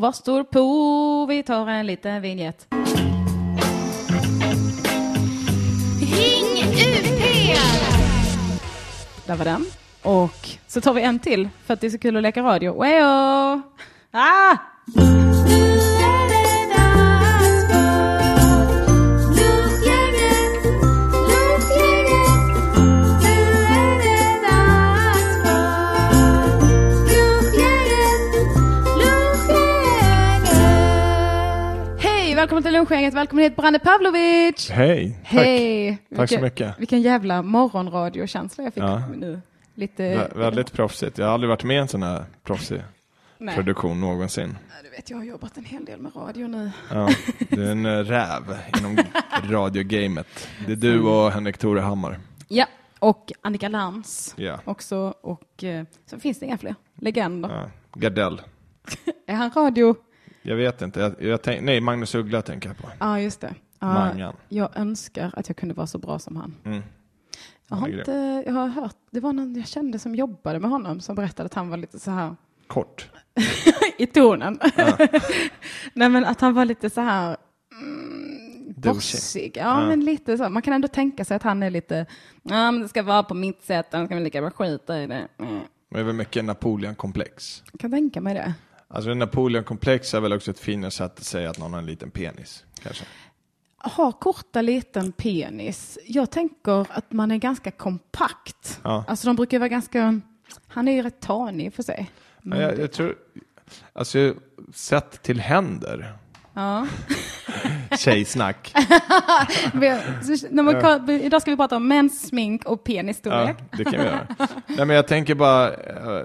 var står på? Vi tar en liten vignett. Ring UP! Där var den. Och så tar vi en till för att det är så kul att leka radio. Wejo! Ah! Välkommen till lunchgänget. Välkommen hit Branne Pavlovic. Hej, Hej. Tack så Vilken- mycket. Vilken jävla morgonradiokänsla jag fick Ja. nu. Lite... Vä- Väldigt proffsigt. Jag har aldrig varit med i en sån här proffsig Nej. produktion någonsin. Du vet, jag har jobbat en hel del med radio nu. Ja, du är en räv inom radiogamet. Det är du och Henrik Torehammar. Ja, och Annika Lantz Ja. också. Och eh, så finns det inga fler legender. Ja. Gardell. Är han radio? Jag vet inte. Jag, jag tänk, nej, Magnus Uggla tänker jag på. Ja, just det. Ja, Mangan. jag önskar att jag kunde vara så bra som han. Mm. Jag har, inte, jag har hört, det var någon jag kände som jobbade med honom som berättade att han var lite så här Kort. i tonen. Nej men att han var lite så här mm, bossig. Ja, Ja. men lite så. Man kan ändå tänka sig att han är lite, ja men det ska vara på mitt sätt, han ska väl lika bra skita i det. Mm. Det är väl mycket Napoleon-komplex. Jag kan tänka mig det. Alltså en Napoleon-komplex är väl också ett finare sätt att säga att någon har en liten penis. Kanske. Har korta liten penis. Jag tänker att man är ganska kompakt. Ja. Alltså de brukar vara ganska, han är ju rätt tanig för sig. Ja, jag, jag tror, alltså sett till händer. Ja. Tjejsnack. Kan- Idag ska vi prata om mens, smink och Ja, penisstorlek. det kan vi göra. Nej, men jag tänker bara eh,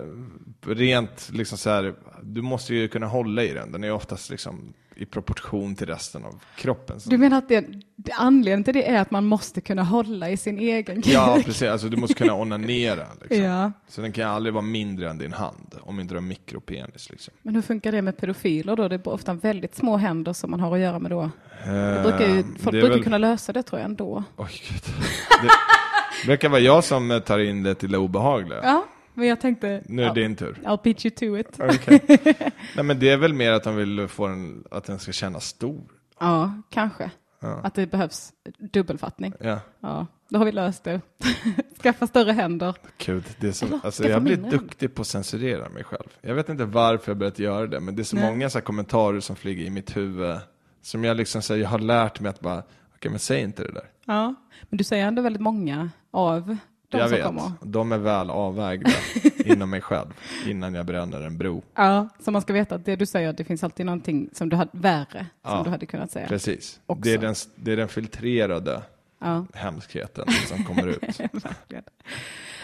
rent liksom så här, du måste ju kunna hålla i den. Den är oftast liksom i proportion till resten av kroppen. Du menar att det, det, anledningen till det är att man måste kunna hålla i sin egen Ja, kuk? precis. Alltså, du måste kunna onanera. Liksom. Ja. Så den kan aldrig vara mindre än din hand, om inte du har mikropenis. Liksom. Men hur funkar det med pedofiler då? Det är ofta väldigt små händer som man har att göra med då. Det brukar ju, Eh, folk det brukar väl- kunna lösa det tror jag ändå. Oj, gud. Det brukar vara jag som tar in det till det obehagliga. Ja, men jag tänkte... Nu är det din tur. I'll pitch you to it. Okej. Nej, men det är väl mer att de vill få den, att den ska kännas stor. Ja, kanske. Ja. Att det behövs dubbelfattning. Ja. Ja, då har vi löst det. Skaffa större händer. Gud, det är så, Eller, alltså jag blir duktig på att censurera mig själv. Jag vet inte varför jag börjat göra det, men det är så Nej. många så här kommentarer som flyger i mitt huvud. Som jag liksom säger, jag har lärt mig att bara, okej men säg inte det där. Ja, men du säger ändå väldigt många av de jag som vet, kommer. de är väl avvägda inom mig själv, innan jag bränner en bro. Ja, så man ska veta att det du säger, det finns alltid någonting som du hade, värre, som Ja, du hade kunnat säga. Precis. Också. Det är, den, det är den filtrerade Ja, hemskheten som kommer ut.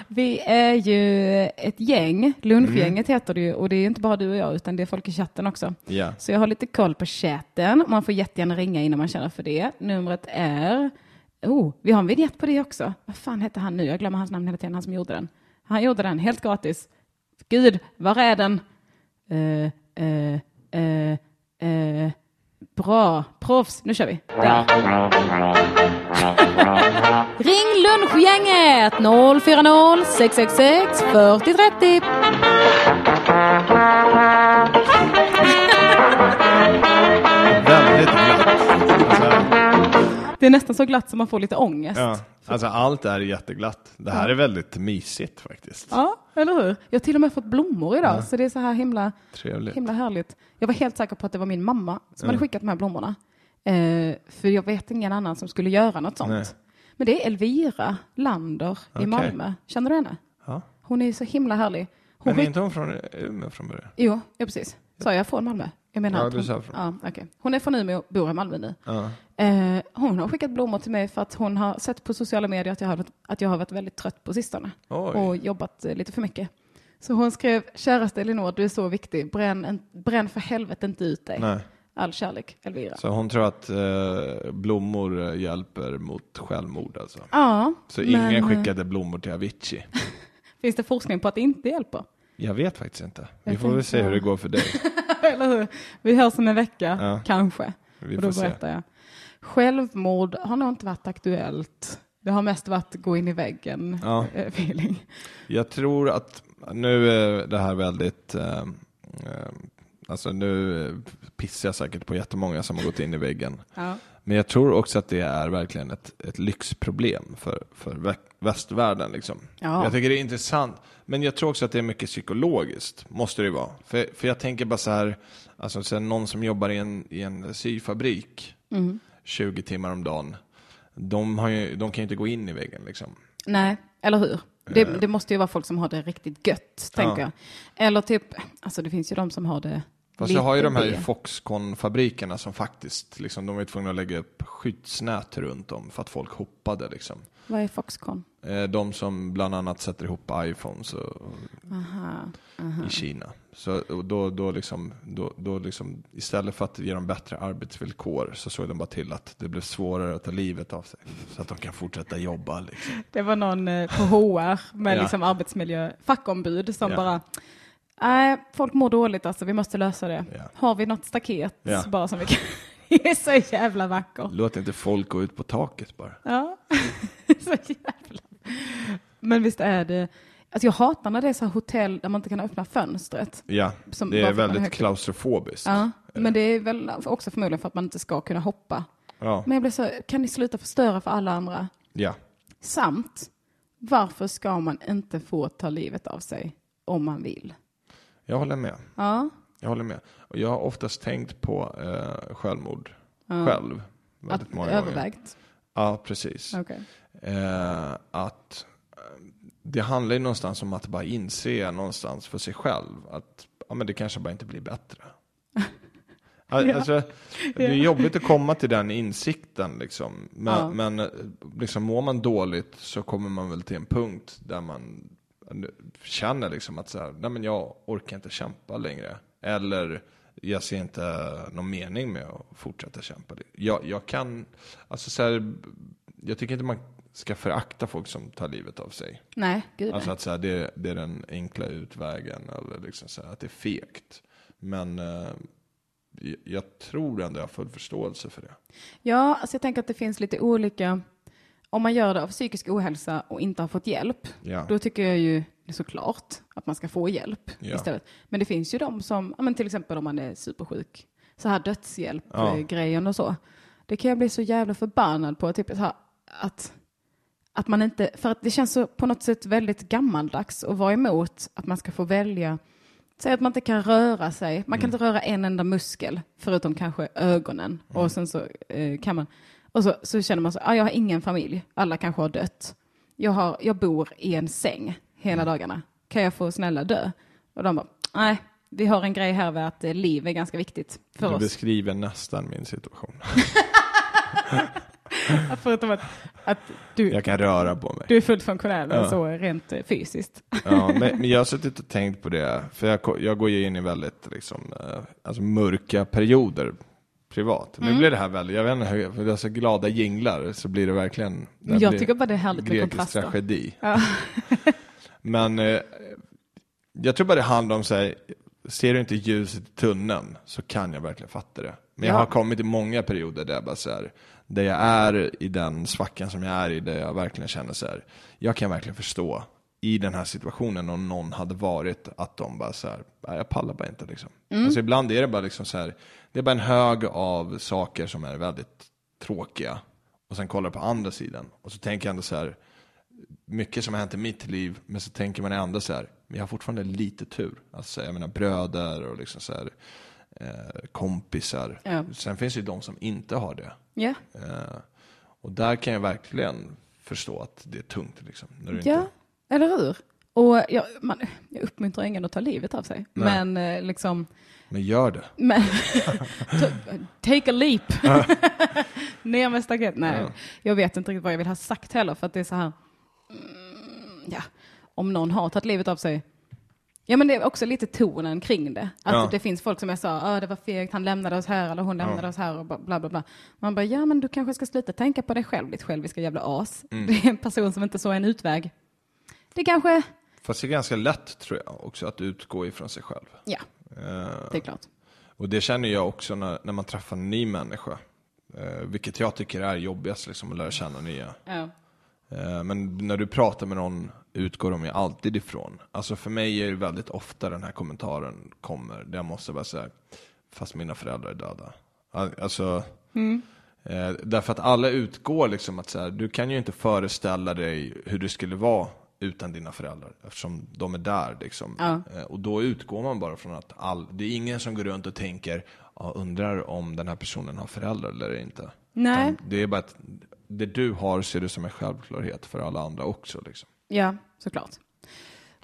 Vi är ju ett gäng, lunchgänget Mm. heter det ju, och det är inte bara du och jag, utan det är folk i chatten också. Ja. Så jag har lite koll på chatten. Man får jättegärna ringa innan man känner för det. Numret är... Oh, vi har en vignett på det också. Vad fan heter han nu? Jag glömmer hans namn hela tiden, han som gjorde den. Han gjorde den helt gratis. Gud, var är den? Eh, eh, eh, bra, proffs. Nu kör vi. Där. Ring lunchgänget 040 666 4030. Det är nästan så glatt som man får lite ångest. ja, alltså allt är jätteglatt. Det här är väldigt mysigt faktiskt. Ja, eller hur? Jag har till och med fått blommor idag, så det är så här himla, Trevligt. himla härligt. Jag var helt säker på att det var min mamma som hade skickat de här blommorna. Eh, för jag vet ingen annan som skulle göra något sånt. Nej. Men det är Elvira Lander i Okej. Malmö. Känner du henne? Ja. Hon är så himla härlig. Hon Men är inte hon från Umeå från början? Jo, ja, precis. Sa jag från Malmö? Jag menar Ja, att du hon... sa från. Ja, okej. Hon är från Umeå och bor i Malmö nu. Ja. Eh, hon har skickat blommor till mig för att hon har sett på sociala medier att jag har, varit- att jag har varit väldigt trött på sistone Oj. och jobbat eh, lite för mycket. Så hon skrev, käraste Elinor, du är så viktig, bränn, en, bränn för helvete inte ut dig. Nej. All kärlek, Elvira. Så hon tror att eh, blommor eh, hjälper mot självmord alltså? Ja, Så men, ingen skickade blommor till Avicii? Finns det forskning på att det inte hjälper? Jag vet faktiskt inte. Vi Jag får väl se hur det går för dig. Eller hur? Vi hörs om en vecka, Ja. kanske. Vi och då får se. berättar jag. Självmord har nog inte varit aktuellt. Det har mest varit gå in i väggen Ja. eh, feeling. Jag tror att nu är det här väldigt, eh, eh, Alltså nu pissar jag säkert på jättemånga som har gått in i väggen. Ja. Men jag tror också att det är verkligen ett, ett lyxproblem för, för västvärlden. Liksom. Ja. Jag tycker det är intressant, men jag tror också att det är mycket psykologiskt, måste det vara. För, för jag tänker bara så här, alltså så här, någon som jobbar i en, i en syfabrik 20 timmar om dagen, de, ju, de kan ju inte gå in i väggen. Liksom. Nej, eller hur? Det, det måste ju vara folk som har det riktigt gött, tänker jag. Eller typ, alltså det finns ju de som har det Fast jag har ju de här. Foxconn-fabrikerna som faktiskt, liksom, de var tvungna att lägga upp skyddsnät runt om för att folk hoppade. Liksom. Vad är Foxconn? Eh, De som bland annat sätter ihop iPhones och, Aha. i Kina. Så då, då, liksom, då, då liksom, istället för att ge dem bättre arbetsvillkor så såg de bara till att det blev svårare att ta livet av sig. Så att de kan fortsätta jobba. Liksom. Det var någon eh, på HR med Ja. liksom arbetsmiljö, fackombud som Ja. bara, nej, folk mår dåligt alltså, vi måste lösa det. Ja. Har vi något staket bara som vi kan, det är så jävla vackert. Låt inte folk gå ut på taket bara. Ja, så jävla. Men visst är det, alltså jag hatar när det är så här hotell där man inte kan öppna fönstret. Ja, det är är väldigt upp. klaustrofobiskt. Ja, men det är väl också förmodligen för att man inte ska kunna hoppa. Ja. Men jag blir så, kan ni sluta förstöra för alla andra? ja. Samt, varför ska man inte få ta livet av sig om man vill? Jag håller med. Ja, Jag håller med. Och jag har oftast tänkt på eh, självmord själv. Väldigt att, många gånger. övervägt. Ja, precis. Okej. Eh, att eh, det handlar ju någonstans om att bara inse någonstans för sig själv att ja, men det kanske bara inte blir bättre. Al- Alltså, det är jobbigt att komma till den insikten liksom. Men, Ja. men eh, liksom, mår man dåligt så kommer man väl till en punkt där man känner liksom att så här, nej men jag orkar inte kämpa längre. Eller jag ser inte någon mening med att fortsätta kämpa. Jag, jag kan, alltså så här, jag tycker inte man ska förakta folk som tar livet av sig. Nej, gud Alltså att så här, det, det är den enkla utvägen, eller liksom så här, att det är fegt. Men eh, jag- tror ändå jag har full förståelse för det. Ja, alltså jag tänker att det finns lite olika, om man gör det av psykisk ohälsa och inte har fått hjälp, Ja. då tycker jag ju såklart att man ska få hjälp Ja. istället. Men det finns ju de som, ja, men till exempel om man är supersjuk, så här dödshjälp, Ja. och så. Det kan jag bli så jävla förbannad på, typ här, att, att man inte, för att det känns så på något sätt väldigt gammaldags att vara emot att man ska få välja Säg att man inte kan röra sig, man kan Mm. inte röra en enda muskel förutom kanske ögonen Mm. och sen så eh, kan man, och så, så känner man så, ah, jag har ingen familj, alla kanske har dött. Jag, har, jag bor i en säng hela Mm. dagarna, kan jag få snälla dö? Och de bara, nej, vi har en grej här med att eh, liv är ganska viktigt för Du oss. beskriver nästan min situation. Förutom att, att du, Jag kan röra på mig. du är fullt funktionell, Ja. så rent eh, fysiskt. Ja, men, men jag har suttit och tänkt på det, för jag, jag går ju in i väldigt liksom, eh, alltså mörka perioder privat. Mm. Nu blir det här väldigt, jag vet inte hur, för det är så glada jinglar så blir det verkligen det Jag tycker bara det är härligt med grekisk kontraster. tragedi. men eh, jag tror bara det handlar om sig, ser du inte ljuset i tunneln så kan jag verkligen fatta det. Men jag Ja. har kommit i många perioder där jag bara så här, där jag är i den svackan som jag är i, där jag verkligen känner så här, jag kan verkligen förstå i den här situationen om någon hade varit att de bara så här, "Nej, jag pallar bara inte liksom. Alltså ibland är det bara liksom så här, det är bara en hög av saker som är väldigt tråkiga. Och sen kollar jag på andra sidan och så tänker jag ändå så här, mycket som har hänt i mitt liv, men så tänker man ändå så här, men jag har fortfarande lite tur. Alltså jag menar bröder och liksom så här, eh, kompisar. Ja. Sen finns det ju de som inte har det. Ja, Eh, och där kan jag verkligen förstå att det är tungt. Liksom, när du ja inte, eller hur? Och jag, man, jag uppmuntrar ingen att ta livet av sig, Nej. men eh, liksom men gör det. Men, take a leap. Ner med staket. Nej, jag vet inte riktigt vad jag vill ha sagt heller, för att det är så här, mm, ja, om någon har tagit livet av sig, ja men det är också lite tonen kring det. Att Ja. det finns folk som jag sa, ah, det var fegt, han lämnade oss här, eller hon lämnade oss här, och bla bla bla. Man bara, ja men du kanske ska sluta tänka på dig själv, ditt själviska jävla as. Mm. Det är en person som inte såg en utväg. Det kanske, Fast det är ganska lätt tror jag också att utgå ifrån sig själv. ja, Eh, det är klart. Och det känner jag också när, när man träffar en ny människa. Eh, vilket jag tycker är jobbigast, liksom, att lära känna nya. Ja. Eh, men när du pratar med någon utgår de ju alltid ifrån. Alltså för mig är det väldigt ofta den här kommentaren kommer, där jag måste bara säga, fast mina föräldrar är döda. Al- Alltså, eh, därför att alla utgår liksom att så här, du kan ju inte föreställa dig hur det skulle vara utan dina föräldrar, eftersom de är där liksom. Ja. Eh, och då utgår man bara från att all, det är ingen som går runt och tänker, ja, undrar om den här personen har föräldrar eller inte. Nej. Utan Det är bara att det du har ser du som en självklarhet för alla andra också. Liksom. Ja, såklart.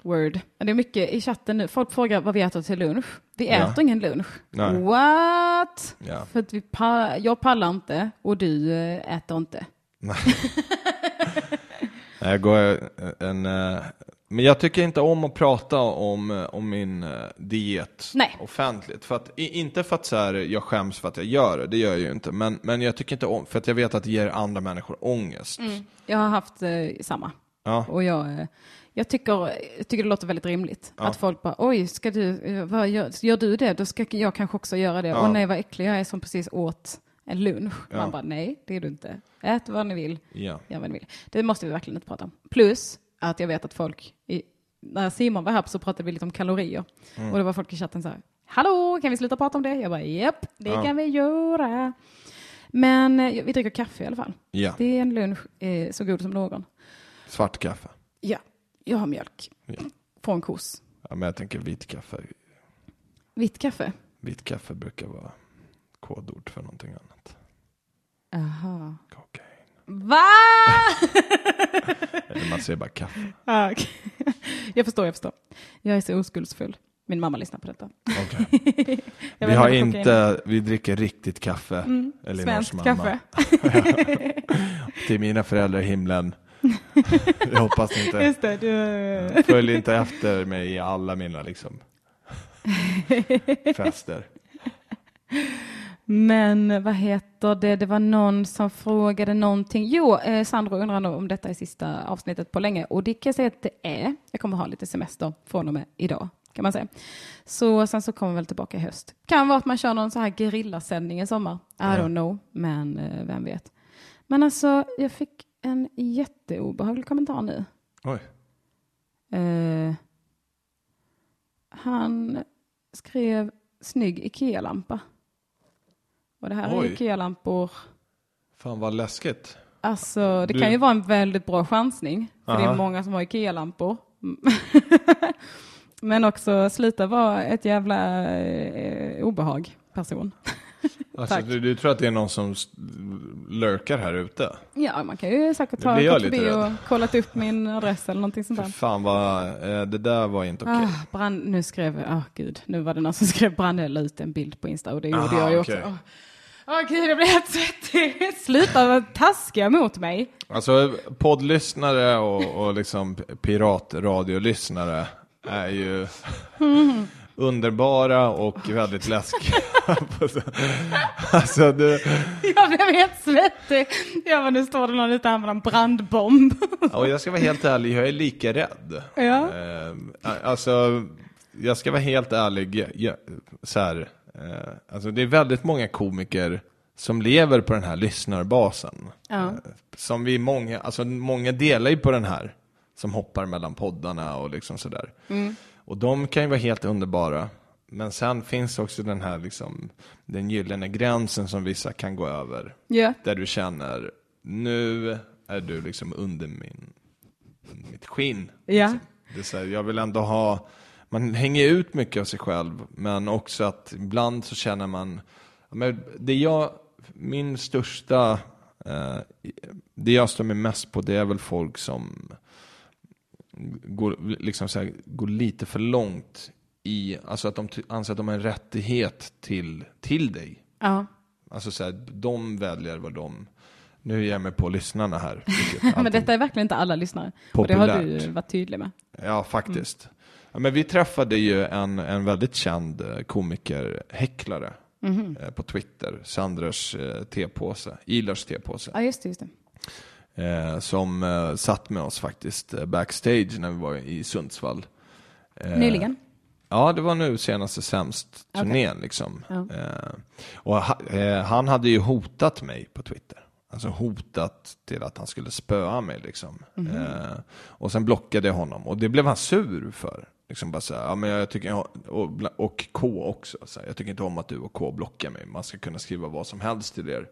Word. Det är mycket i chatten nu. Folk frågar vad vi äter till lunch. Vi Ja. äter ingen lunch. Nej. What? Ja. För att vi pa- jag pallar inte och du eh, äter inte. Jag går en, eh, men jag tycker inte om att prata om, eh, om min eh, diet Nej. offentligt. För att, inte för att så här, jag skäms för att jag gör det, det gör jag ju inte. Men, men jag tycker inte om, för att jag vet att det ger andra människor ångest. Jag har haft eh, samma. Ja. Och jag, eh, jag, tycker, jag tycker det låter väldigt rimligt. Att folk bara, oj, ska du, vad gör, gör du det? Då ska jag kanske också göra det. Ja. Och nej, vad äcklig jag är som precis åt en lunch. Ja. Man bara, nej, det är du inte. Ät vad ni vill. Ja. Gör vad ni vill. Det måste vi verkligen inte prata om. Plus att jag vet att folk, i, när Simon var här så pratade vi lite om kalorier. Mm. Och det var folk i chatten så här, hallå, kan vi sluta prata om det? Jag bara, japp, det Ja. kan vi göra. Men eh, vi dricker kaffe i alla fall. ja, Det är en lunch eh, så god som någon. svart kaffe. Ja, jag har mjölk. Ja. Från kos. Ja, men jag tänker vit kaffe. Vitt kaffe. Vit kaffe brukar vara kodord för någonting annat. Aha. Kokain. Va? Man säger bara kaffe. Ah, okej. jag förstår, jag förstår. Jag är så oskuldsfull. Min mamma lyssnar på detta. Jag Vi har inte vi dricker riktigt kaffe. Elinors Svenskt mamma. kaffe. Till mina föräldrar i himlen. Jag hoppas inte. Just det, du... Följ inte efter mig i alla mina liksom fester. Men vad heter det, det var någon som frågade någonting. Jo, eh, Sandro undrar nog om detta är sista avsnittet på länge. Och det kan jag säga att det är. Jag kommer ha lite semester från och med idag, kan man säga. Så sen så kommer vi väl tillbaka i höst. Kan vara att man kör någon så här gerillasändning i sommar. I don't know, men eh, vem vet. Men alltså, jag fick en jätteobehaglig kommentar nu. Oj. Eh, han skrev snygg Ikea-lampa. Och det här är Oj. Ikea-lampor. Fan vad läskigt. Alltså, det Du- kan ju vara en väldigt bra chansning. För det Aha. är många som har Ikea-lampor. Men också sluta vara ett jävla eh, obehag person. Alltså, Tack. du, du tror att det är någon som lurkar här ute? Ja, man kan ju säkert jag gått förbi och kollat upp min adress eller någonting sånt där. fan vad, eh, det där var inte okej. Ah, brand, nu skrev, ah gud, nu var det någon som skrev Brandell ut en bild på Insta och det gjorde Aha, jag ju okej. också. Åh oh, gud, jag blir helt svettig. Sluta vara taskiga mot mig. Alltså poddlyssnare och, och liksom piratradiolyssnare är ju underbara och väldigt läskiga. alltså du, Jag blev helt svettig. Jag bara, nu står det någon ute här med en brandbomb. och jag ska vara helt ärlig, jag är lika rädd. Ja. Eh, alltså, jag ska vara helt ärlig, jag, så här, eh, alltså det är väldigt många komiker som lever på den här lyssnarbasen. Ja. Eh, Som vi många, alltså många delar ju på den här, som hoppar mellan poddarna och liksom sådär. Och de kan ju vara helt underbara. Men sen finns också den här liksom, den gyllene gränsen som vissa kan gå över. Ja. Där du känner, nu är du liksom under min, mitt skinn. Ja. Det är så här, jag vill ändå ha, man hänger ut mycket av sig själv, men också att ibland så känner man, men det jag, min största, eh, det jag står mig mest på det är väl folk som går, liksom så här, går lite för långt i, alltså att de anser att de har en rättighet till, till dig. Ja. Alltså så här, de väljer vad de, nu ger jag mig på lyssnarna här. Men detta är verkligen inte alla lyssnare. Och det har du Populärt. varit tydlig med. Ja, faktiskt. Ja, men vi träffade ju en, en väldigt känd eh, komiker, häcklare, eh, på Twitter. Sanders eh, tepåse, Ilars tepåse. Ja, just det. Just det. Eh, som eh, satt med oss faktiskt eh, backstage när vi var i Sundsvall. Eh, Nyligen. Ja, det var nu senaste sämst-turnén liksom. Ja. Eh, och ha, eh, han hade ju hotat mig på Twitter. alltså hotat till att han skulle spöa mig liksom. Eh, och sen blockade jag honom och det blev han sur för. Liksom bara så här, ja, men jag tycker, och, och K också, så här, jag tycker inte om att du och K blockar mig. Man ska kunna skriva vad som helst till er.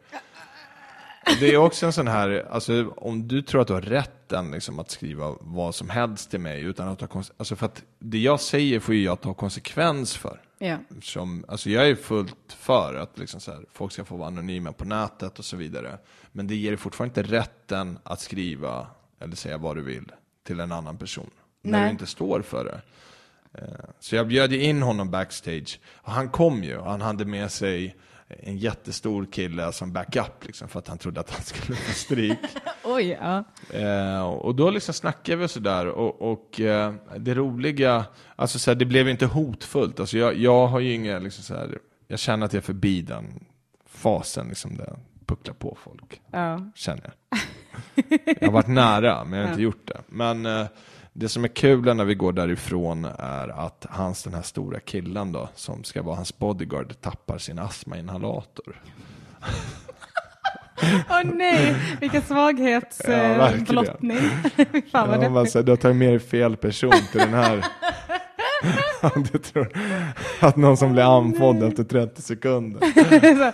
Det är också en sån här, alltså om du tror att du har rätten liksom, att skriva vad som helst till mig utan att ta alltså för att det jag säger får ju jag ta konsekvens för. Ja. Som, alltså jag är fullt för att liksom så här, folk ska få vara anonyma på nätet och så vidare. Men det ger dig fortfarande inte rätten att skriva eller säga vad du vill till en annan person. När Nej. du inte står för det. Eh, Så jag bjöd in honom backstage. Och han kom ju. Han hade med sig en jättestor kille som backup liksom, för att han trodde att han skulle få stryk. Oj, ja. Eh, och då liksom snackade vi sådär och, och eh, det roliga, alltså så här, det blev inte hotfullt. Alltså jag, jag har ju inga, liksom så här, jag känner att jag är förbi den fasen liksom där jag pucklar på folk, ja. känner jag. Jag har varit nära, men jag har inte gjort det. Men eh, det som är kul när vi går därifrån är att hans, den här stora killen då, som ska vara hans bodyguard, tappar sin astmainhalator. Åh nej, vilken Ja, svaghetsblottning. Fy Fan vad Ja, man deppigt. säger, du har tagit med dig fel person till den här. du tror att någon som blir andfådd efter 30 sekunder.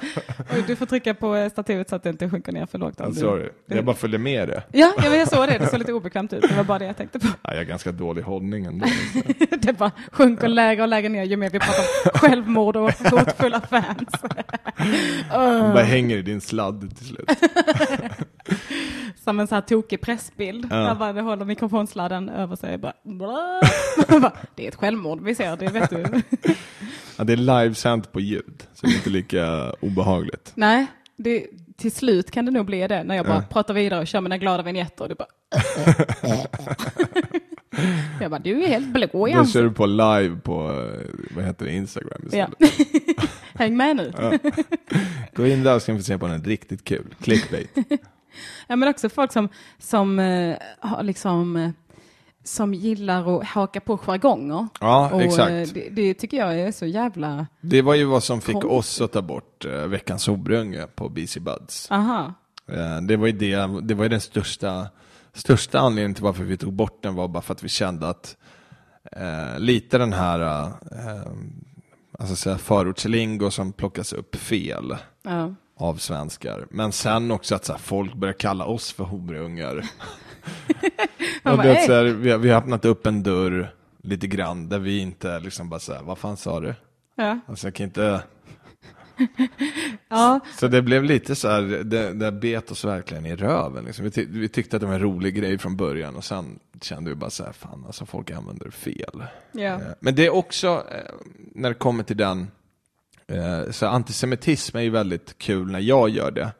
Så, du får trycka på eh, stativet så att det inte sjunker ner för lågt. I'm sorry, jag bara följde med det. Ja, ja, jag såg det. Det såg lite obekvämt ut. Det var bara det jag tänkte på. Ja, jag har ganska dålig hållning ändå. Det bara sjunker lägre och lägre ner ju mer vi pratar om självmord och hotfulla fans. Den bara hänger i din sladd till slut. Som en så här tokig pressbild. Ja. Där bara det håller mikrofonsladden över sig. Bara. Bara, det är ett självmord vi ser, det vet du. Ja, det är livesänt på ljud, så det är inte lika obehagligt. Nej, det, till slut kan det nog bli det. När jag bara Ja. pratar vidare och kör mina glada vignetter. Och du bara... jag bara, du är helt blå i Då kör du på live på, eh, vad heter det, Instagram Ja. istället. Häng med nu. Gå in där och ska vi få se på den riktigt kul. Clickbait. Ja, men också folk som, som eh, har liksom eh, som gillar att haka på jargonger. Ja, och, exakt. eh, Det, det tycker jag är så jävla... Det var ju vad som fick Konstigt. oss att ta bort eh, veckans sobrunge på BC Buds. Aha. Eh, Det var ju, det, det var ju den största, största anledningen till varför vi tog bort den var bara för att vi kände att eh, lite den här eh, alltså förortslingo som plockas upp fel Ja. Av svenskar. Men sen också att så här, folk börjar kalla oss för horungar. Och bara, det, så här, vi, har, vi har öppnat upp en dörr lite grann där vi inte liksom bara säger vad fan sa du? Ja. Alltså jag kan inte... ja, Så det blev lite så här, det, det bet oss verkligen i röven. Liksom. Vi, tyck, vi tyckte att det var en rolig grej från början och sen kände vi bara så här, fan alltså folk använder det fel. ja. Eh, Men det är också, eh, när det kommer till den, så antisemitism är ju väldigt kul när jag gör det.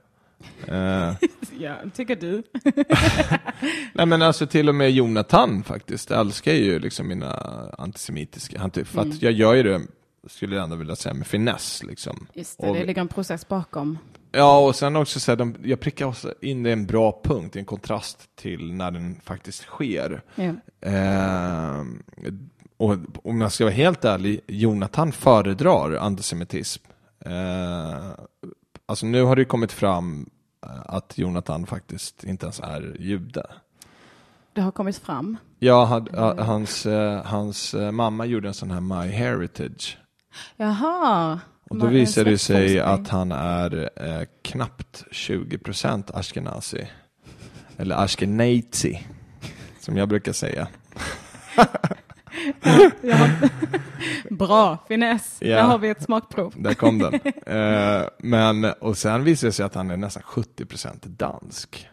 Eh, ja, tycker du? nej men alltså till och med Jonathan faktiskt älskar ju liksom mina antisemitiska, anti, för Mm. att jag gör ju det, skulle jag ändå vilja säga, med finess liksom. Just det, Och- det ligger en process bakom. Ja, och sen också så här, de, jag prickar också in det i en bra punkt, i en kontrast till när den faktiskt sker. Ja. Eh, och om jag ska vara helt ärlig, Jonathan föredrar antisemitism. Eh, alltså nu har det ju kommit fram eh, att Jonathan faktiskt inte ens är jude. Det har kommit fram. Ja, han, hans, eh, hans eh, mamma gjorde en sån här My Heritage. Jaha. Och då visar det sig att han är eh, knappt 20% ashkenazi. Eller ashkenazi, som jag brukar säga. Ja. Bra, finess. Ja. Där har vi ett smakprov. Där kom den. Eh, men, och sen visar det sig att han är nästan 70% dansk.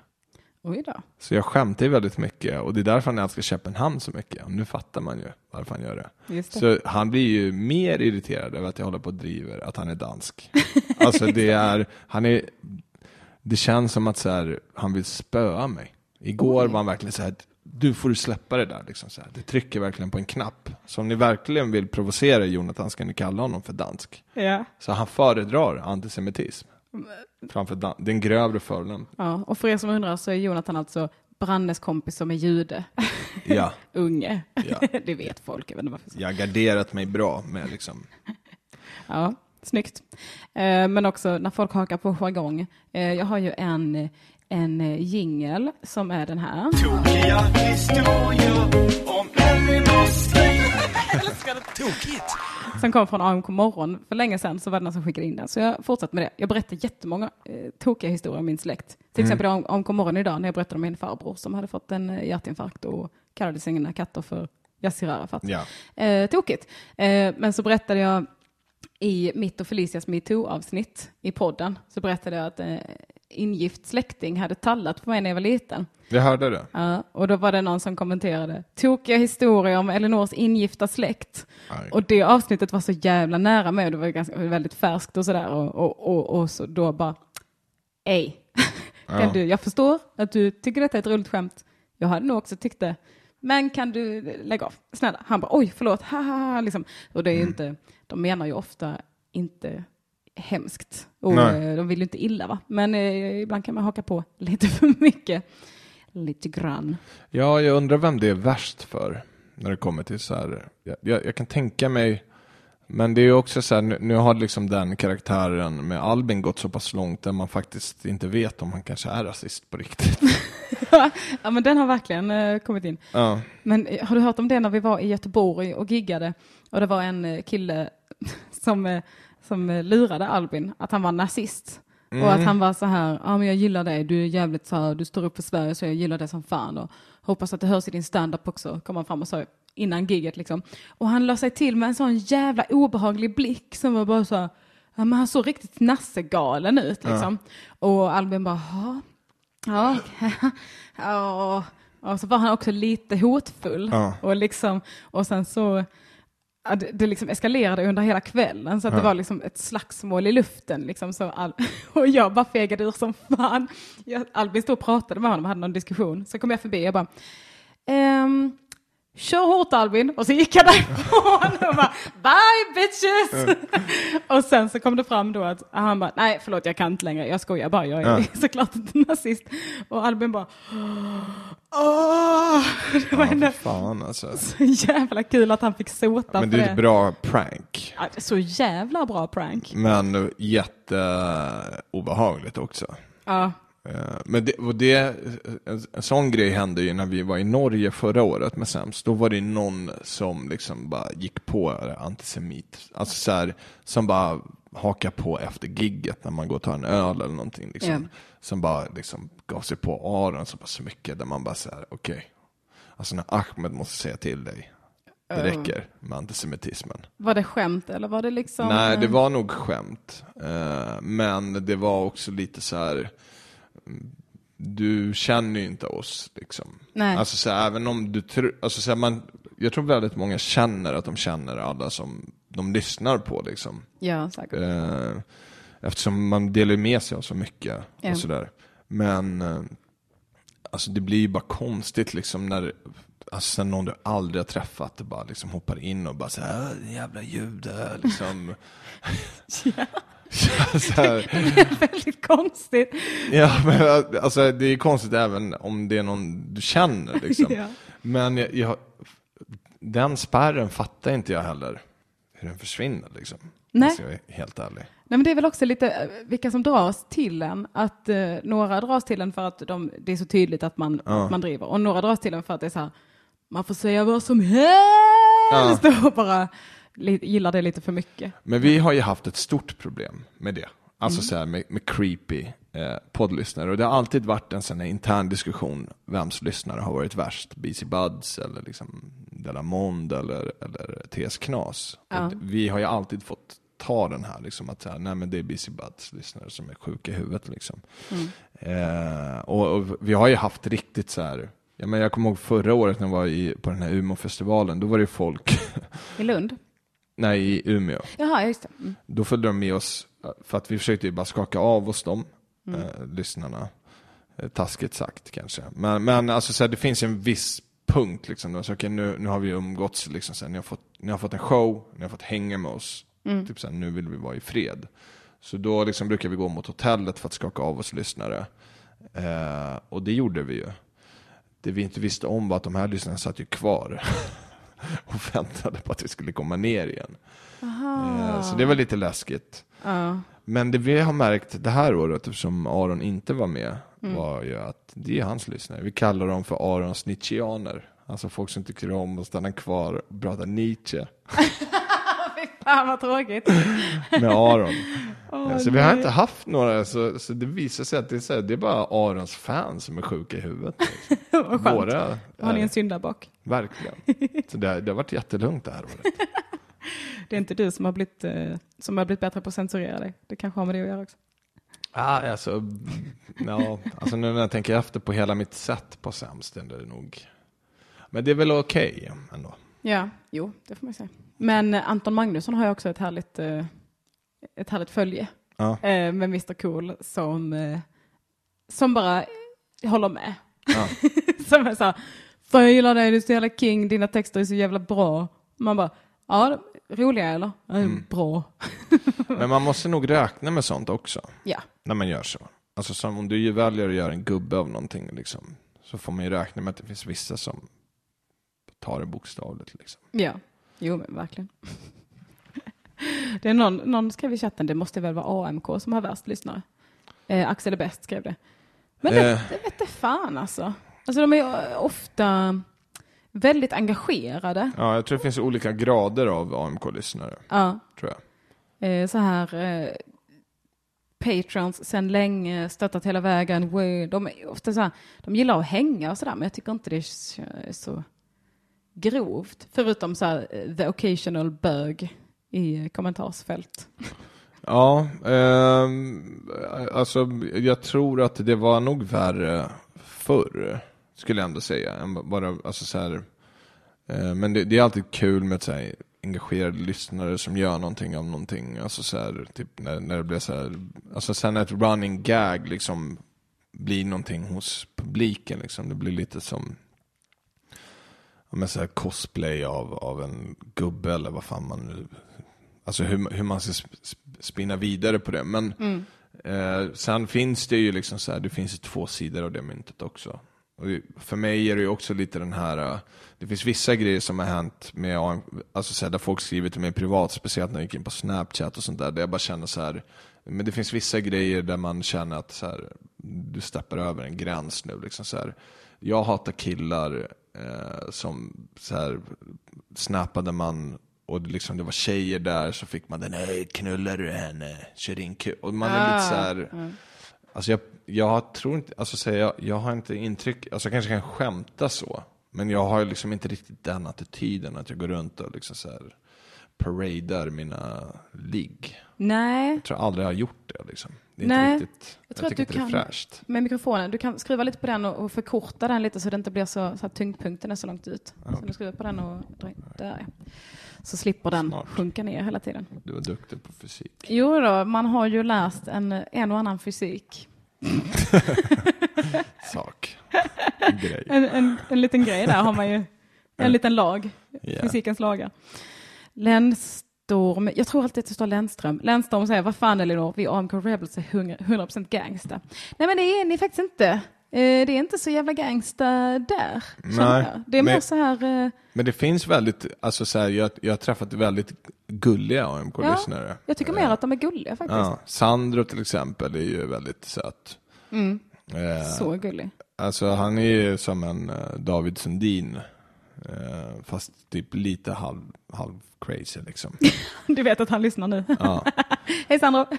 Oj då. Så jag skämtar ju väldigt mycket och det är därför han älskar Köpenhamn så mycket. Och nu fattar man ju varför han gör det. Det. Så han blir ju mer irriterad över att jag håller på och driver att han är dansk. Alltså det är, han är, det känns som att så här, han vill spöa mig. Igår var han verkligen så här, du får du släppa det där liksom så här. Det trycker verkligen på en knapp. Så om ni verkligen vill provocera Jonathan ska ni kalla honom för dansk. Ja. Så han föredrar antisemitism. Framför dan- den grövre förolämpningen. ja. Och för er som undrar så är Jonathan alltså Brannes kompis som är jude. Ja, Unge. Ja. det vet folk. Jag vet inte varför. jag har garderat mig bra med liksom. Ja. snyggt. Eh, men också när folk hakar på jargong. Eh, jag har ju en, en eh, jingel som är den här. Tokiga historier om Elinors liv. Tokigt! Som kom från AMK morgon. För länge sedan så var det någon som skickade in den. Så jag fortsatte med det. Jag berättar jättemånga eh, tokiga historier om min släkt. Till exempel om AMK morgon idag när jag berättade om min farbror som hade fått en eh, hjärtinfarkt och kallade sina katter för Yassir Arafat. Ja. Eh, tokigt. Eh, men så berättade jag i mitt och Felicias metoo-avsnitt i podden så berättade jag att eh, ingift släkting hade tallat på mig när jag var liten. Jag hörde det. Ja, och då var det någon som kommenterade tokiga historier om Elinors ingifta släkt. Aj. Och det avsnittet var så jävla nära mig och det var ganska, väldigt färskt och sådär. Och, och, och, och så då bara, ej. Kan Ja. du, jag förstår att du tycker detta är ett roligt skämt. Jag hade nog också tyckt det. Men kan du lägga av? Snälla. Han bara, oj, förlåt, haha, liksom. Och det är Mm. inte, de menar ju ofta inte hemskt. Och Nej. eh, de vill ju inte illa va. Men eh, ibland kan man haka på lite för mycket. Lite grann. Ja, jag undrar vem det är värst för när det kommer till så här. Jag, jag, jag kan tänka mig, men det är ju också så här, nu, nu har liksom den karaktären med Albin gått så pass långt där man faktiskt inte vet om han kanske är rasist på riktigt. ja men den har verkligen eh, kommit in. ja. Men eh, har du hört om det när vi var i Göteborg och giggade och det var en eh, kille som, som eh, lurade Albin att han var nazist. Och att han var så här, ja men jag gillar dig, du är jävligt så här, du står upp för Sverige så jag gillar det som fan och hoppas att det hörs i din standup också, kom han fram och sa innan gigget liksom. Och han la sig till med en sån jävla obehaglig blick som var bara så här, ja men han såg riktigt nassegalen ut liksom. Och Albin bara, "Ja, Ja, okej. ja. Och så var han också lite hotfull. Ja. Och, liksom, och sen så, ja, det, det liksom eskalerade under hela kvällen. Så att det var liksom ett slagsmål i luften. Liksom, så all, och jag bara fegade ur som fan. Jag, Albin stod och pratade med honom och hade någon diskussion. Så kom jag förbi och bara, ehm, Kör hårt Albin och så gick jag därifrån och bara bye bitches. och sen så kom det fram då att han bara nej förlåt jag kan inte längre, jag skojar bara, jag är Ja. såklart inte nazist. Och Albin bara åh. Det var Ja, ändå fan alltså. så jävla kul att han fick sota Men för det är det. ett bra prank. Ja, är så jävla bra prank. Men jätteobehagligt också. Ja, Men det, och det, en, sån grej hände ju när vi var i Norge förra året med Sämst. Då var det någon som liksom bara gick på antisemit. Alltså så här, som bara hakar på efter gigget när man går och tar en öl eller någonting. Liksom. Ja. Som bara liksom gav sig på Aron så pass mycket. Där man bara säger okej. Alltså när Ahmed måste säga till dig. Det räcker med antisemitismen. var det skämt eller var det liksom? Nej, det eh, var nog skämt. Eh, men det var också lite så här. Du känner ju inte oss liksom. Nej. Alltså så här, även om du tror, alltså så här, man, jag tror väldigt många känner att de känner alla som de lyssnar på liksom. Ja, säkert. Eh, eftersom man delar med sig av så mycket Ja. och sådär. Men eh, alltså det blir ju bara konstigt liksom när Alltså någon du aldrig har träffat bara liksom hoppar in och bara såhär, "Äh, din jävla jude, liksom. ja. Det är väldigt konstigt. ja, men alltså det är konstigt även om det är någon du känner liksom. Ja. Men jag, jag, den spärren fattar inte jag heller hur den försvinner liksom. Nej. Om jag är helt ärlig. Nej, men det är väl också lite vilka som dras till en. Att eh, några dras till en för att de, det är så tydligt att man, att man driver. Och några dras till en för att det är så här, man får säga vad som helst och bara gillar det lite för mycket. Men vi har ju haft ett stort problem med det. Alltså Mm. så här med, med creepy eh, poddlyssnare. Och det har alltid varit en sån här intern diskussion. Vems lyssnare har varit värst? BC Buds eller liksom Delamond eller, eller TS Knas. Ja. Vi har ju alltid fått ta den här liksom att så här, nej men det är BC Buds lyssnare som är sjuka i huvudet liksom. Mm. Eh, och, och vi har ju haft riktigt så här. Ja, men jag kommer ihåg förra året när jag var i, på den här Umeå-festivalen. Då var det folk, I Lund? Nej i Umeå. Jaha, just det. Mm. Då följde de med oss, för att vi försökte ju bara skaka av oss dem, eh, lyssnarna. Eh, taskigt sagt kanske. Men, men alltså så här, det finns en viss punkt liksom. Då, så, okej, nu, nu har vi umgåtts, liksom, så här, ni, har fått, ni har fått en show, ni har fått hänga med oss. Typ så här, nu vill vi vara i fred. Så då liksom brukar vi gå mot hotellet för att skaka av oss lyssnare. Eh, och det gjorde vi ju. Det vi inte visste om var att de här lyssnarna satt ju kvar. och väntade på att vi skulle komma ner igen. Eh, Så det var lite läskigt. Ja. Men det vi har märkt det här året, eftersom Aron inte var med, Mm. var ju att det är hans lyssnare. Vi kallar dem för Arons Nietzscheaner. Alltså folk som tycker om att stanna kvar och prata Nietzsche Fan vad tråkigt. med Aron. Åh, så vi har inte haft några, så, så det visar sig att det är, så här, det är bara Arons fans som är sjuka i huvudet. Vad skönt. Våra, Har ni en syndabock? verkligen. Så det, har- det har varit jättelugnt det här året. Det är inte du som har blivit, eh, som har blivit bättre på att censurera dig. Det kanske har med det att göra också. Ah, alltså, ja, alltså nu när jag tänker efter på hela mitt sätt på sämsten, det är nog... Men det är väl okej ändå. Ja, jo, det får man säga. Men eh, Anton Magnusson har ju också ett härligt, eh, ett härligt följe Ja. eh, med Mr Cool som, som bara håller med. Ja. som är så här, fan jag gillar dig, du är så jävla king, dina texter är så jävla bra. Man bara, ja, roliga eller? Mm. Bra. Men man måste nog räkna med sånt också, Ja, när man gör så. Alltså som om du väljer att göra en gubbe av någonting, liksom, så får man ju räkna med att det finns vissa som tar det bokstavligt. Liksom. ja, jo men verkligen. Det är någon, någon skrev i chatten, det måste väl vara AMK som har värst lyssnare. Eh, Axel är bäst skrev det. Men det, Eh. det vet fan alltså. Alltså de är ju ofta väldigt engagerade. Ja, jag tror det finns olika grader av AMK-lyssnare, Ja, tror jag. eh, så här eh, patrons sen länge, stöttat hela vägen. De är ofta så här, de gillar att hänga och sådär, men jag tycker inte det är så grovt. Förutom så här, eh, the occasional bög i eh, kommentarsfält. Ja, eh, alltså jag tror att det var nog värre förr, skulle jag ändå säga. Än bara, alltså så här, eh, men det, det är alltid kul med så här, engagerade lyssnare som gör någonting av någonting. Alltså så här, typ när, när det blir så här, alltså sen ett running gag liksom blir någonting hos publiken liksom. Det blir lite som men så här cosplay av, av en gubbe eller vad fan man nu Alltså hur, hur man ska sp- sp- spinna vidare på det. Men eh, sen finns det ju liksom så här, det finns två sidor av det myntet också. Och för mig är det ju också lite den här, eh, det finns vissa grejer som har hänt med, AM alltså så här, där folk skriver till mig privat, speciellt när jag gick in på Snapchat och sånt där, där jag bara känner så här, men det finns vissa grejer där man känner att så här, du steppar över en gräns nu. Liksom så här. Jag hatar killar eh, som så här, snappade man och liksom, det var tjejer där så fick man den, nej knullar du henne, kör in kul. Och man är lite så här, alltså jag, jag tror inte, alltså säga, jag, jag har inte intryck, alltså jag kanske kan skämta så. Men jag har liksom inte riktigt den attityden att jag går runt och liksom så här paradar mina ligg. Nej, Jag tror aldrig jag har gjort det liksom. Det är Nej, inte riktigt, jag, jag tror att tycker du inte det är kan- fräscht. med mikrofonen. Du kan skruva lite på den och, och förkorta den lite så det inte blir så, så att tyngdpunkten är så långt ut. Så du skruvar på den och drar in. Där ja. Så slipper den Smart. sjunka ner hela tiden. Du var duktig på fysik. Jo då, man har ju läst en, en och annan fysik. Sak. En grej. En, en, en liten grej där har man ju. En liten lag. Ja. Fysikens lagar. Länsstorm, jag tror alltid att det står Lennström. Lennström säger, vad fan Elinor, vi AMK Rebels är 100%, 100% gangsta. Nej men det är ni faktiskt inte. Eh, Det är inte så jävla gangsta där. Nej, jag. Det är mer men- så här, eh, Men det finns väldigt, alltså så här, jag, jag har träffat väldigt gulliga AMK-lyssnare. jag tycker mer att de är gulliga faktiskt. Ja, Sandro till exempel är ju väldigt söt. Mm, Eh, så gullig. Alltså han är ju som en eh, David Sundin. Eh, fast typ lite halv, halv crazy liksom. Du vet att han lyssnar nu. Ja. Hej Sandro!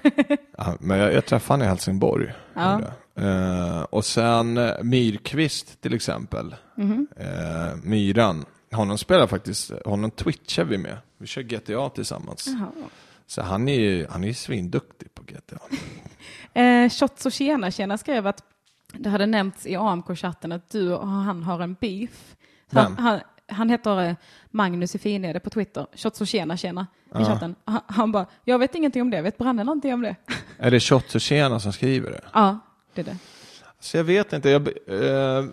Ja, Men jag, jag träffade honom i Helsingborg. Ja. Eh, och sen eh, Myrkvist till exempel. Mhm. Eh, Myran. Honom spelar faktiskt, honom twitchar vi med. Vi kör GTA tillsammans. Jaha. Så han är ju han är svinduktig på GTA. Eh, Shots och tjena tjena skrev att det hade nämnts i AMK-chatten att du och han har en beef. Han, han, han heter eh, Magnus i Finede på Twitter. Shots och tjena tjena i chatten. Han, han bara, jag vet ingenting om det, vet Branne någonting om det? Är det Shots och Tjena som skriver det? ja, det är det. Så jag vet inte. Jag, eh,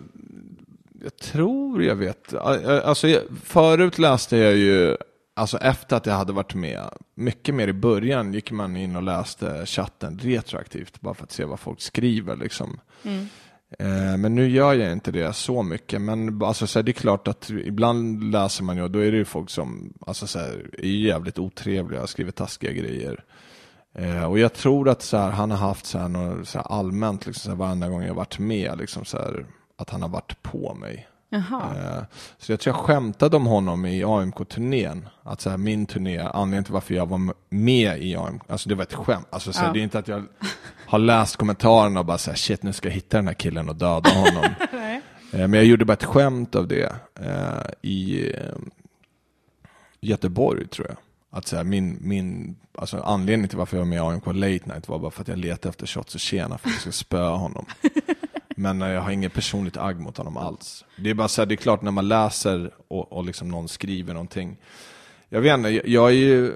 jag tror jag vet. Eh, Alltså, jag, förut läste jag ju, alltså efter att jag hade varit med, mycket mer i början gick man in och läste chatten retroaktivt bara för att se vad folk skriver. Liksom. Eh, Eh, men nu gör jag inte det så mycket. Men alltså, så här, det är klart att ibland läser man ju och då är det ju folk som alltså, så här, är jävligt otrevliga, och skriver taskiga grejer. Eh, och jag tror att så här, han har haft så här, något, så här, allmänt, liksom, så här, varenda gång jag varit med, liksom, så här, att han har varit på mig. Jaha. Eh, Så jag tror jag skämtade om honom i AMK-turnén. Att så här, min turné, anledningen till varför jag var med i AMK, alltså det var ett skämt. Alltså så här, Ja. det är inte att jag har läst kommentarerna och bara så här, shit nu ska jag hitta den här killen och döda honom. Eh, Men jag gjorde bara ett skämt av det eh, i Göteborg tror jag. Att så här, min, min, alltså anledningen till varför jag var med i AMK Late Night var bara för att jag letade efter shots och tjena för att jag ska spöa honom. Men eh, jag har inget personligt agg mot honom alls. Det är bara så här, det är klart när man läser och, och liksom någon skriver någonting. Jag vet inte, jag- jag är ju,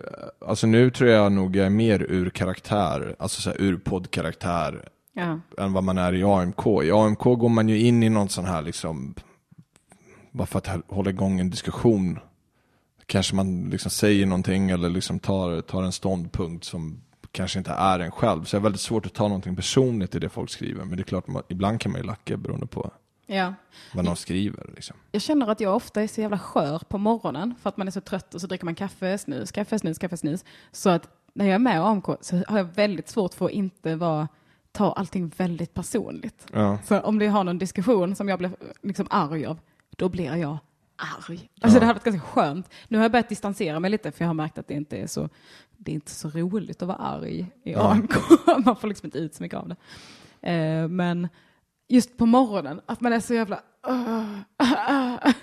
alltså nu tror jag nog jag är mer ur karaktär, alltså så här, ur poddkaraktär Ja. än vad man är i AMK. I AMK går man ju in i någon sån här liksom, bara för att hålla igång en diskussion. Kanske man liksom säger någonting eller liksom tar, tar en ståndpunkt som kanske inte är en själv. Så det är väldigt svårt att ta någonting personligt i det folk skriver. Men det är klart, man, ibland kan man ju lacka beroende på ja. vad någon skriver. Liksom. Jag känner att jag ofta är så jävla skör på morgonen för att man är så trött och så dricker man kaffe, snus, kaffe, snus, kaffe, snus. Så att när jag är med AMK så har jag väldigt svårt för att inte vara, ta allting väldigt personligt. Ja. Så om det har någon diskussion som jag blir liksom arg av, då blir jag arg. Alltså det hade varit ganska skönt. Nu har jag börjat distansera mig lite för jag har märkt att det inte är så, det är inte så roligt att vara arg i AMK. Man får liksom inte ut så mycket av det. Eh, men just på morgonen, att man är så jävla...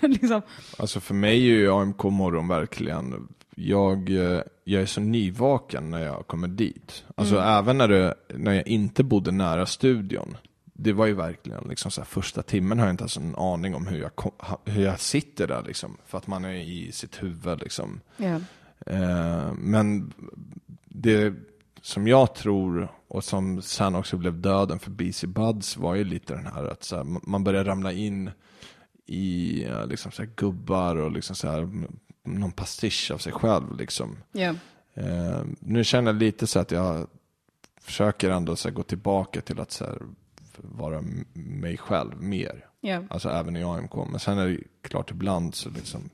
liksom. Alltså för mig är ju AMK morgon verkligen, jag, eh, jag är så nyvaken när jag kommer dit. Alltså även när, det, när jag inte bodde nära studion. Det var ju verkligen liksom så här, första timmen har jag inte ens en aning om hur jag, kom, hur jag sitter där liksom. För att man är i sitt huvud liksom. Ja. Eh, men det som jag tror och som sen också blev döden för BC Buds var ju lite den här att så här, man börjar ramla in i eh, liksom så här, gubbar och liksom så här, någon pastisch av sig själv. Liksom. Ja. Eh, nu känner jag lite så att jag försöker ändå så gå tillbaka till att så här, vara mig själv mer. Ja. Alltså även i AMK. Men sen är det klart ibland så liksom.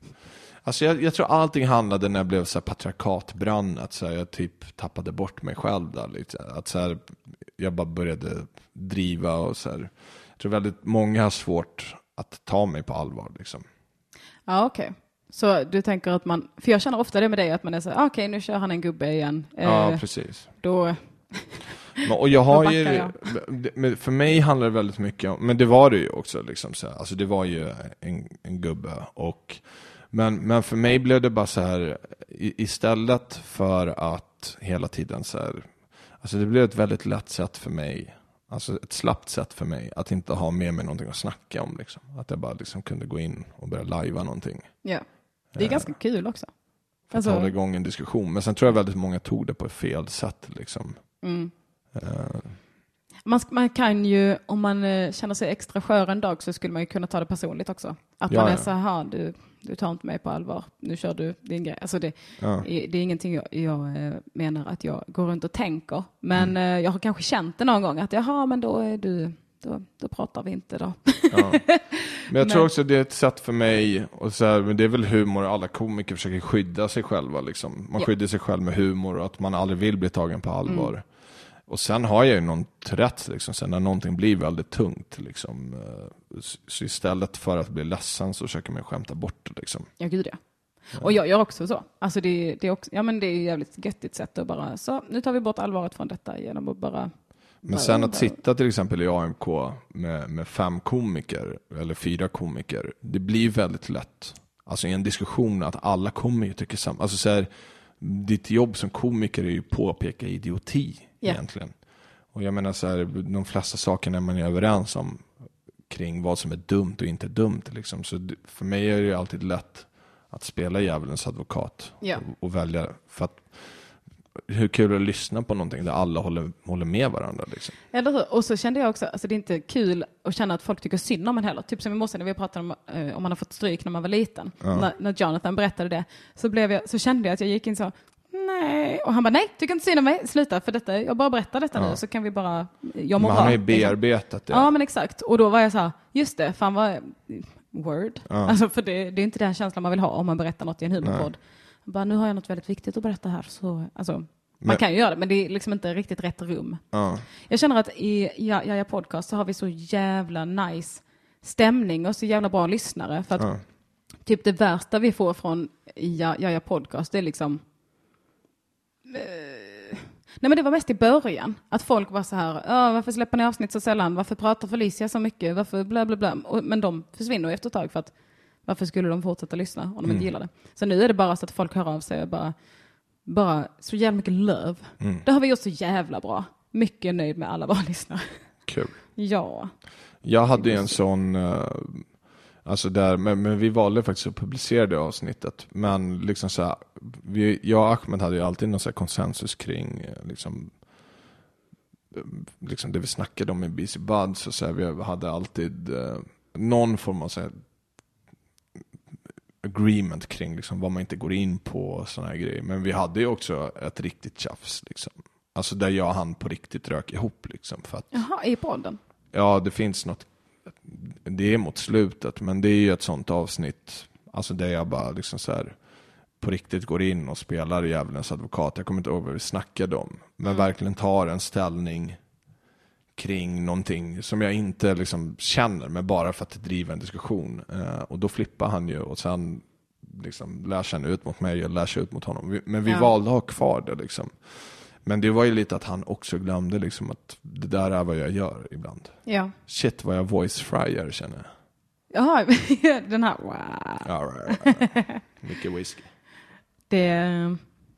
Alltså jag, jag tror allting handlade när jag blev så här patriarkatbrann. Att så här, jag typ tappade bort mig själv där lite. Att så här, jag bara började driva och så här. Jag tror väldigt många har svårt att ta mig på allvar liksom. Ja, okej. Så du tänker att man, för jag känner ofta det med dig, att man är så här, ah, okej nu kör han en gubbe igen. Ja, Eh, precis. då, och jag har ju, men för mig handlar det väldigt mycket om, men det var det ju också liksom så här, alltså det var ju en, en gubbe och men, men för mig blev det bara så här, istället för att hela tiden så här, alltså det blev ett väldigt lätt sätt för mig, alltså ett slappt sätt för mig att inte ha med mig någonting att snacka om liksom. Att jag bara liksom kunde gå in och börja lajva någonting. ja. Det är ganska kul också. För att Alltså- hålla igång en diskussion. Men sen tror jag väldigt många tog det på fel sätt liksom. Mm. Man, man kan ju, om man eh, känner sig extra skör en dag så skulle man ju kunna ta det personligt också. Att Ja, man är så här, du, du tar inte mig på allvar, nu kör du din grej. Alltså det, ja. det är ingenting jag, jag eh, menar att jag går runt och tänker. Men Mm. eh, jag har kanske känt det någon gång att jaha, men då är du, då, då pratar vi inte då. Ja. Men jag tror också det är ett sätt för mig, och så här, men det är väl humor, alla komiker försöker skydda sig själva. Liksom. Man skyddar sig själv med humor och att man aldrig vill bli tagen på allvar. Mm. Och sen har jag ju någon rätt, liksom, sen när någonting blir väldigt tungt. Liksom, eh, så istället för att bli ledsen så försöker man skämta bort det. Liksom. Ja, gud ja. Och jag gör också så. Alltså det, det, är också, ja, men det är jävligt göttigt sätt att bara, så nu tar vi bort allvaret från detta genom att bara... Men sen att sitta till exempel i AMK med, med fem komiker, eller fyra komiker, det blir väldigt lätt, alltså i en diskussion, att alla kommer ju tycka samma. Alltså så här, ditt jobb som komiker är ju påpeka idioti Ja. egentligen. Och jag menar så här, de flesta sakerna är man ju överens om kring vad som är dumt och inte dumt. Liksom. Så för mig är det ju alltid lätt att spela djävulens advokat Ja. och, och välja. För att hur kul är det att lyssna på någonting där alla håller, håller med varandra. Liksom. Eller hur? Och så kände jag också, alltså det är inte kul att känna att folk tycker synd om en heller. Typ som i morse när vi pratade om eh, om man har fått stryk när man var liten. Ja. När, när Jonathan berättade det så, blev jag, så kände jag att jag gick in så, nej. Och han bara, nej, tycker inte synd om mig, sluta för detta, jag bara berättar detta nu så kan vi bara, jag mår bra. han har ju bearbetat det. Ja, men exakt. Och då var jag så här, just det, fan vad, word. Alltså för det, det är inte den känslan man vill ha om man berättar något i en humorpodd. Bara, nu har jag något väldigt viktigt att berätta här, så, alltså, man Men- kan ju göra det, men det är liksom inte riktigt rätt rum. Ja. Jag känner att i Ja- Jaja Podcast så har vi så jävla nice stämning och så jävla bra lyssnare. För att Ja. typ det värsta vi får från Ja- Jaja Podcast, det är liksom... Eh, Nej men det var mest i början, att folk var så här, "Ja, varför släpper ni avsnitt så sällan, varför pratar Felicia så mycket, varför bla bla bla. Och, men de försvinner ju efter ett tag för att varför skulle de fortsätta lyssna om de inte gillar det? Så nu är det bara så att folk hör av sig och bara, bara så jävla mycket löv. Det har vi gjort så jävla bra. Mycket nöjd med alla våra lyssnare. Kul. Ja. Jag hade ju en sån, eh, alltså där, men, men vi valde faktiskt att publicera det avsnittet. Men liksom så här, vi, jag och Ahmed hade ju alltid någon så konsensus kring eh, liksom, eh, liksom det vi snackade om i BC Buds. Och så här, vi hade alltid eh, någon form av så här, agreement kring liksom, vad man inte går in på och sådana här grejer. Men vi hade ju också ett riktigt tjafs. Liksom. Alltså där jag och han på riktigt rök ihop. Liksom, för att Jaha, i podden? Ja, det finns något. Det är mot slutet, men det är ju ett sånt avsnitt. Alltså där jag bara liksom så här på riktigt går in och spelar djävulens advokat. Jag kommer inte ihåg vad vi snackade om. Men verkligen tar en ställning kring någonting som jag inte liksom känner, men bara för att driva en diskussion. Eh, och då flippar han ju och sen liksom lär sig han ut mot mig och lär sig ut mot honom. Men vi Ja. valde att ha kvar det liksom. Men det var ju lite att han också glömde liksom att det där är vad jag gör ibland. Ja. Shit vad jag voice fryer känner jag. Jaha, den här, wow. Ja, right, right. Mycket whisky. Det,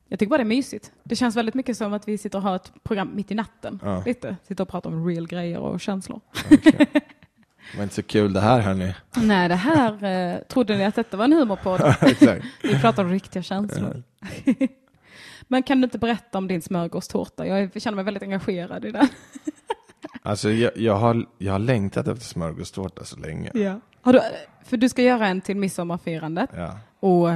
jag tycker bara det är mysigt. Det känns väldigt mycket som att vi sitter och har ett program mitt i natten. Ja. Lite. Sitter och pratar om real grejer och känslor. Det var inte så kul det här hörni. Nej, det här eh, trodde ni att detta var en humorpodd. Vi pratar om riktiga känslor. Men kan du inte berätta om din smörgåstårta? Jag känner mig väldigt engagerad i den. Alltså jag, jag, har, jag har längtat efter smörgåstårta så länge. Ja. Har du, för du ska göra en till midsommarfirandet. Ja, Och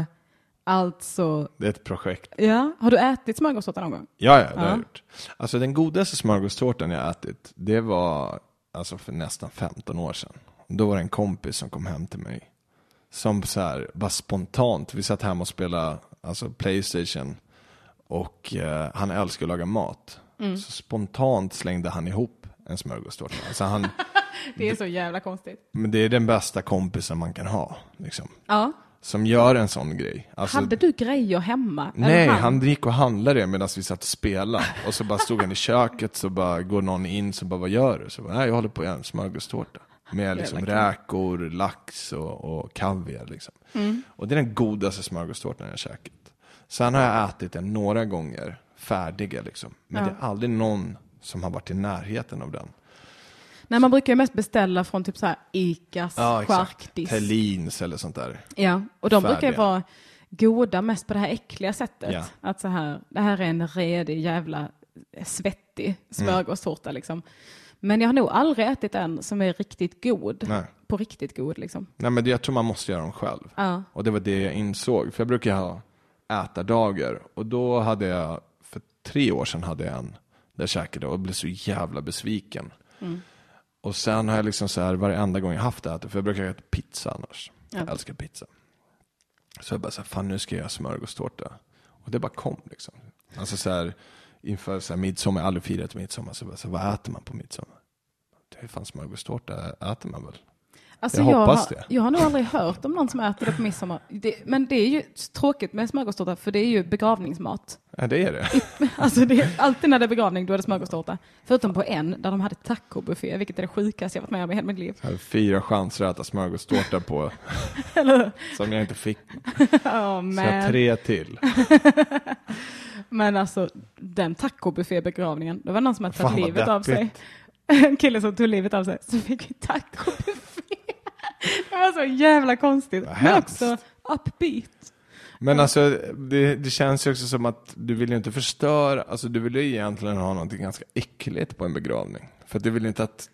alltså, det är ett projekt. ja. Har du ätit smörgåstårta någon gång? Ja, ja, det har Ja. jag gjort. Alltså den godaste smörgåstårtan jag ätit, det var alltså för nästan 15 år sedan. Då var det en kompis som kom hem till mig. Som så här, bara spontant, vi satt hemma och spelade alltså Playstation. Och eh, han älskar att laga mat. Så spontant slängde han ihop en smörgåstårta. Alltså han, Det är så jävla konstigt. men det är den bästa kompisen man kan ha. Liksom. Ja. Som gör en sån grej. Alltså, Hade du grejer hemma? Nej, han gick och handlade det medan vi satt och spelade. Och så bara stod han i köket, så bara går någon in, så bara vad gör du? Så bara, nej jag håller på att göra en smörgåstårta. Med liksom räkor, lax och, och kaviar liksom. Mm. Och det är den godaste smörgåstårtan jag käkat. Sen har jag ätit den några gånger, färdiga liksom. Men Ja. det är aldrig någon som har varit i närheten av den. Nej, man brukar ju mest beställa från typ så här Icas charkdisk. Tellins eller sånt där. Ja, och de brukar ju Färdiga. vara goda mest på det här äckliga sättet. Ja. Att så här, det här är en redig jävla svettig smörgåstårta liksom. Men jag har nog aldrig ätit en som är riktigt god. Nej. På riktigt god liksom. Nej men jag tror man måste göra dem själv. Ja. Och det var det jag insåg. För jag brukar ha ätardagar. Och då hade jag, för tre år sedan hade jag en där jag käkade och blev så jävla besviken. Och sen har jag liksom så här varenda gång jag haft äta, för jag brukar äta pizza annars. Jag Ja. älskar pizza. Så jag bara så här, fan nu ska jag göra smörgåstårta. Och det bara kom liksom. Alltså så här, inför så här midsommar, jag har aldrig firat midsommar, så, bara, så här, vad äter man på midsommar? Det är fan smörgåstårta äter man väl? Alltså Jag hoppas har, det. Jag har nog aldrig hört om någon som äter det på midsommar. Det, men det är ju tråkigt med smörgåstårta för det är ju begravningsmat. Ja det är det. Alltså det är, alltid när det är begravning då är det smörgåstårta. Förutom på en där de hade tacobuffé, vilket är det sjukaste jag varit med om i hela mitt liv. Jag hade fyra chanser att äta smörgåstårta på, som jag inte fick. Oh, Så jag tre till. Men alltså den tacobuffé-begravningen, det var någon som hade tagit livet av sig. deppigt. En kille som tog livet av sig, så fick vi tacobuffé. Det var så jävla konstigt. Vad Men hemskt. också upbeat. Men alltså, det, det känns ju också som att du vill ju inte förstöra, alltså du vill ju egentligen ha någonting ganska äckligt på en begravning. För att du vill inte att,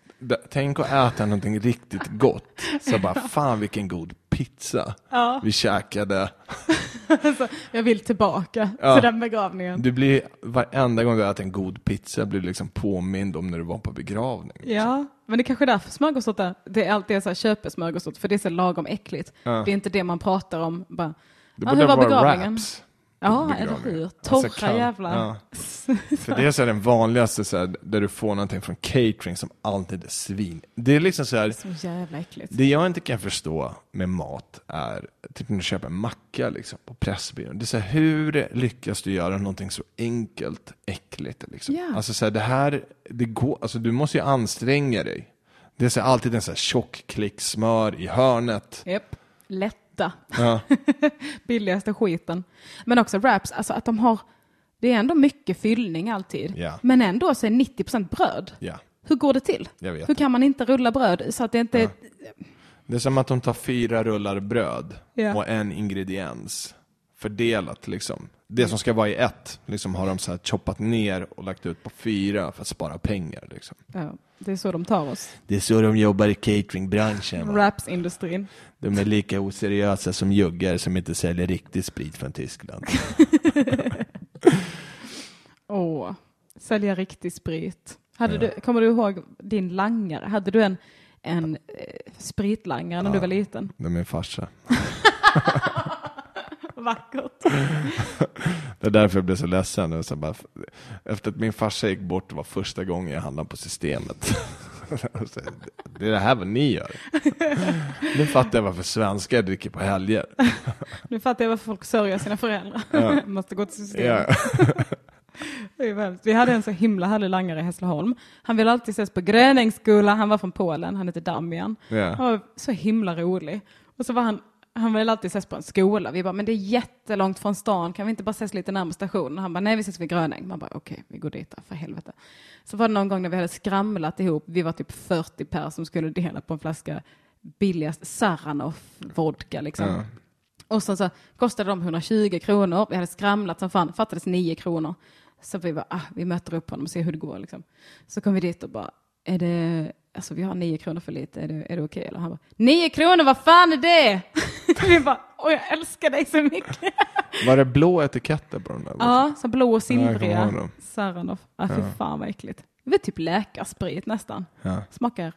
tänk att äta någonting riktigt gott. Så bara, fan vilken god pizza Ja. vi käkade. Så jag vill tillbaka Ja. till den begravningen. Du blir, varenda gång du äter en god pizza blir du liksom påmind om när du var på begravning. Ja, men det är kanske är därför smörgåsort är, det är alltid så här köpesmörgåsort, för det är så lagom äckligt. Ja. Det är inte det man pratar om. Bara, Det borde hur var begravningen? wraps. Ja, eller hur? Torra Alltså, kan- ja. För det är så den vanligaste, så här, där du får någonting från catering som alltid är svin. Det är liksom så här, Så jävla äckligt. det jag inte kan förstå med mat är, typ när du köper en macka liksom, på Pressbyrån. Det är så här, hur lyckas du göra någonting så enkelt äckligt? Liksom? Ja. Alltså så här, det här, det går, alltså du måste ju anstränga dig. Det är så här, alltid en så här tjock klick smör i hörnet. Japp, Ja. Billigaste skiten. Men också wraps, alltså att de har, det är ändå mycket fyllning alltid. Ja. Men ändå så är 90% bröd. ja, Hur går det till? Hur kan man inte rulla bröd så att det inte... Ja. Det är som att de tar fyra rullar bröd och en ingrediens fördelat liksom. Det som ska vara i ett, liksom har de så här choppat ner och lagt ut på fyra för att spara pengar liksom. Ja, det är så de tar oss. Det är så de jobbar i cateringbranschen. va? De är lika oseriösa som juggar som inte säljer riktig sprit från Tyskland. Åh, sälja riktig sprit. Hade du, kommer du ihåg din langare? Hade du en, en eh, spritlangare när du var liten? Det är min farsa. Vackert. Det är därför jag blev så ledsen. Och så bara, efter att min farsa gick bort, var första gången jag handlade på systemet. Det är det här vad ni gör. Nu fattar jag varför svenskar dricker på helger. Nu fattar jag varför folk sörjer sina föräldrar. Måste gå till systemet. Ja. Vi hade en så himla härlig langare i Hässleholm. Han ville alltid ses på Gröningsskola. Han var från Polen. Han hette Damian. Ja. Han var så himla rolig. Och så var han, han ville alltid ses på en skola. Vi bara, men det är jättelångt från stan. Kan vi inte bara ses lite närmare stationen? Han bara, nej vi ses vid Gröning. Man bara, okej, vi går dit då, för helvete. Så var det någon gång när vi hade skramlat ihop. Vi var typ 40 per som skulle dela på en flaska billigast Saranoff vodka liksom. Ja. Och så, så kostade de 120 kronor. Vi hade skramlat som fan, fattades 9 kronor. Så vi bara, ah, vi möter upp honom och ser hur det går liksom. Så kom vi dit och bara, är det, alltså vi har 9 kronor för lite, är det, är det okej? Eller han bara, 9 kronor, vad fan är det? vi bara, åh jag älskar dig så mycket. Var det blå etiketter på den där? ja, så blå och silvriga. Saranoff. Ja, fy fan vad äckligt. Det var typ läkarsprit nästan. Ja. Smakar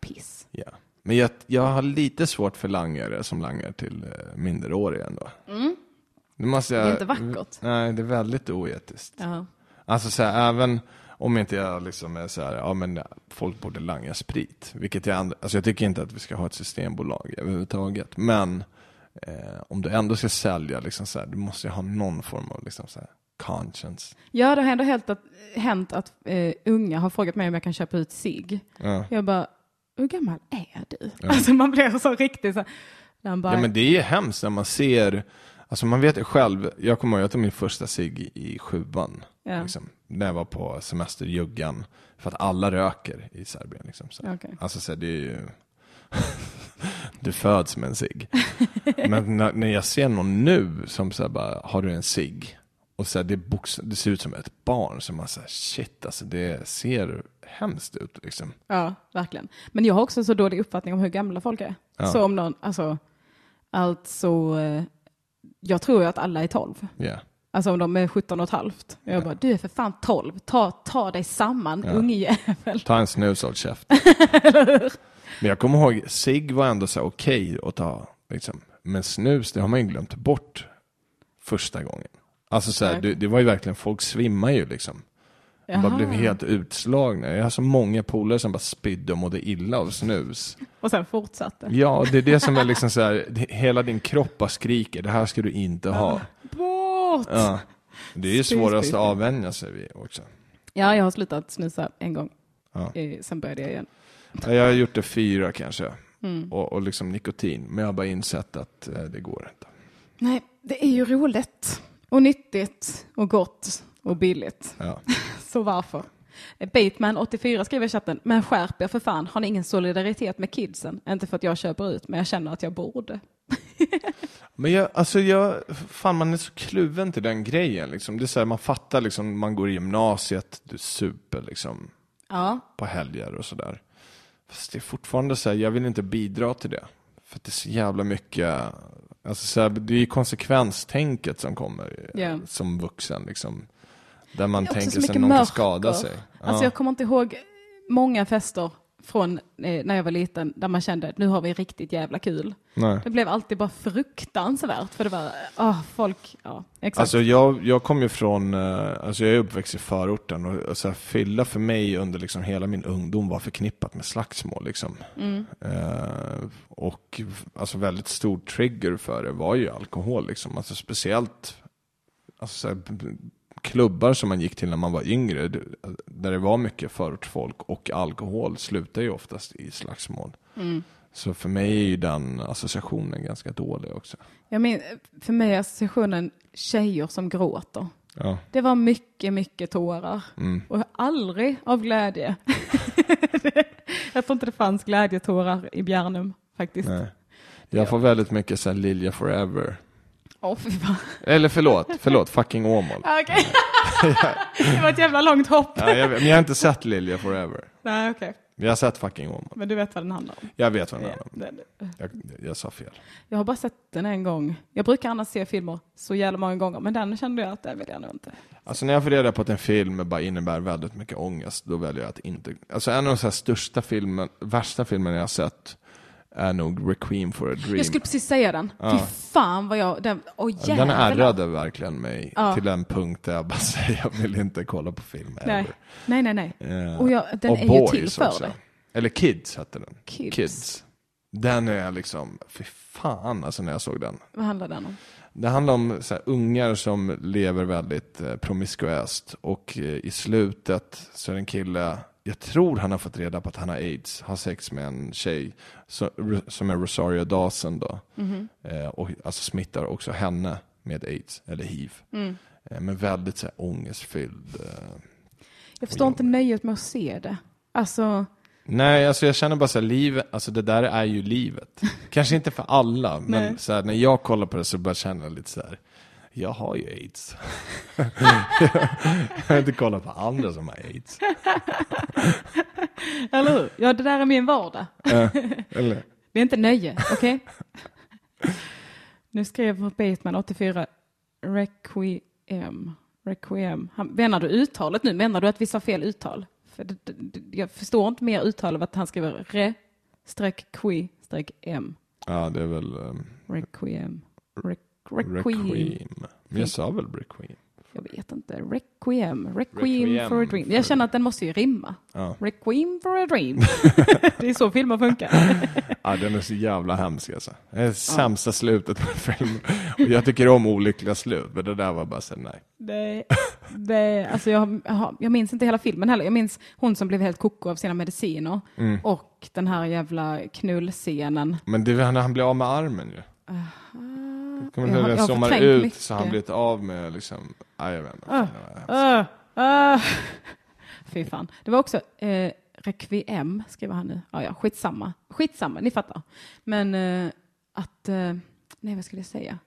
piss. Ja. Men jag, jag har lite svårt för langare som langar till eh, minderåriga ändå. Det, måste jag, Mm. Det är inte vackert. Nej, det är väldigt oetiskt. Ja. Alltså så här, även om inte jag liksom är så här, ja men folk borde langa sprit. Vilket jag, and- alltså jag tycker inte att vi ska ha ett systembolag överhuvudtaget. Men eh, om du ändå ska sälja, liksom så här, du måste ju ha någon form av liksom så här, conscience. Ja, det har ändå hänt att, hänt att eh, unga har frågat mig om jag kan köpa ut sig. Ja. Jag bara, hur gammal är du? Alltså man blir så riktigt så här. Bara, Ja men det är ju hemskt när man ser, alltså man vet ju själv, jag kommer ihåg, jag tog min första cigg i sjuan. Ja. Liksom, när jag var på semester i Juggan. För att alla röker i Serbien. Liksom, så. Okej. Alltså så här, det är ju, du föds med en cigg. Men när, när jag ser någon nu som så här bara, har du en cigg? Och så här, det, box, det ser ut som ett barn. Så man säger shit alltså det ser hemskt ut liksom. Ja, verkligen. Men jag har också så dålig uppfattning om hur gamla folk är. Ja. Så om någon, alltså, alltså, jag tror ju att alla är 12. Ja. Alltså om de är 17 och ett halvt. Jag bara, du är för fan 12. Ta, ta dig samman, ungjävel. Ta en snus och käft. Men jag kommer ihåg, cigg var ändå så okej att ta. Liksom. Men snus, det har man ju glömt bort första gången. Alltså så här, det, det var ju verkligen, folk svimmar ju liksom. De bara blev helt utslagna. Jag har så många polare som bara spydde och mådde illa av snus. Och sen fortsatte. Ja, det är det som är liksom så här, hela din kropp bara skriker, det här ska du inte ha. Bort! Ja. Det är ju svårast att avvänja sig vid också. Ja, jag har slutat snusa en gång. Ja. Eh, Sen började jag igen. Ja, Jag har gjort det fyra kanske. Mm. Och, och liksom nikotin. Men jag har bara insett att eh, det går inte. Nej, det är ju roligt och nyttigt och gott och billigt. Ja. Så varför? Bateman84 skriver i chatten, men skärp er för fan, har ni ingen solidaritet med kidsen? Inte för att jag köper ut, men jag känner att jag borde. Men jag, alltså jag, fan man är så kluven till den grejen liksom. Det är så här, man fattar liksom, man går i gymnasiet, du super liksom Ja, på helger och sådär. Fast det är fortfarande så här, jag vill inte bidra till det. För att det är så jävla mycket Alltså så här, det är konsekvenstänket som kommer eh, Ja. som vuxen liksom. Där man tänker sig någon mörker. skada sig. Alltså jag kommer inte ihåg många fester från eh, när jag var liten där man kände att nu har vi riktigt jävla kul. Nej. Det blev alltid bara fruktansvärt för det var, ah folk, ja exakt. Alltså jag, jag kom ju från, eh, alltså jag är uppväxt i förorten och, och så här, fylla för mig under liksom hela min ungdom var förknippat med slagsmål liksom. Mm. Eh, och alltså väldigt stor trigger för det var ju alkohol liksom. Alltså speciellt alltså, så här, klubbar som man gick till när man var yngre, där det var mycket förortsfolk och alkohol slutar ju oftast i slagsmål. Mm. Så för mig är ju den associationen ganska dålig också. Jag men, för mig är associationen tjejer som gråter. Ja. Det var mycket, mycket tårar. Mm. Och aldrig av glädje. jag tror inte det fanns glädjetårar i Bjärnum faktiskt. Nej. Jag får väldigt mycket så här Lilja Forever. Åh fy fan. Eller förlåt, förlåt, fucking Åmål. Ah, Okej. det var ett jävla långt hopp. Ja, jag, men jag har inte sett Lilja Forever. Nej, okej. Jag har sett fucking Åmål. Men du vet vad den handlar om. Jag vet vad den handlar om. Jag, jag sa fel. Jag har bara sett den en gång. Jag brukar annars se filmer så jävla många gånger, men den kände jag att det vill jag nog inte. Alltså när jag får reda på att en film bara innebär väldigt mycket ångest, då väljer jag att inte... Alltså en av de största filmen, värsta filmerna jag har sett är nog Requiem for a Dream. Jag skulle precis säga den. Ja. Fy fan vad jag... Den, åh Ja, den ärrade verkligen mig Ja. till en punkt där jag bara säger jag vill inte kolla på film Nej, ever. nej, nej. nej. Eh, Och jag, den och är ju Boys till för också. Eller Kids hette den. Kids. Den är liksom, fy fan alltså när jag såg den. Vad handlar den om? Det handlar om här, ungar som lever väldigt eh, promiskuöst och eh, i slutet så är det en kille, jag tror han har fått reda på att han har aids, har sex med en tjej så, som är Rosario Dawson då. Eh, och alltså smittar också henne med aids, eller hiv. Mm. Eh, men väldigt så här, ångestfylld. Eh. Jag förstår inte nöjet med att se det. Alltså, Nej, alltså jag känner bara så här, livet, alltså det där är ju livet. Kanske inte för alla, men så här, när jag kollar på det så börjar jag känna lite så här. Jag har ju aids. jag har inte kollat på andra som har aids. eller hur? Ja, det där är min vardag. Eller? Det är inte nöje, okej? nu skrev Bateman 84 Requiem. Requiem. Han, menar du uttalet nu? Menar du att vi sa fel uttal? För det, det- jag förstår inte mer uttal av att han skriver re streck qui streck m. Ja, det är väl um, Requiem. Re, requiem. Requiem. Men jag sa väl Requiem? Jag vet inte. Requiem. Requiem, Requiem for a dream. Jag känner att den måste ju rimma. Ja. Requiem for a dream. det är så filmer funkar. ja, den är så jävla hemsk alltså. Det är det sämsta slutet på en film. Och jag tycker om olyckliga slut, men det där var bara så nej. Det, det, alltså jag, jag, minns inte hela filmen heller. Jag minns hon som blev helt koko av sina mediciner. Mm. Och den här jävla knullscenen. Men det var när han blev av med armen ju. Kommer du ihåg den förträngt ut mycket. så han blivit av med liksom, nej jag vet inte. Ah. Uh, uh. Fy fan. Det var också eh, Requiem, skriver han nu. Ja, ja, skitsamma. Skitsamma, ni fattar. Men eh, att, eh, nej vad skulle jag säga?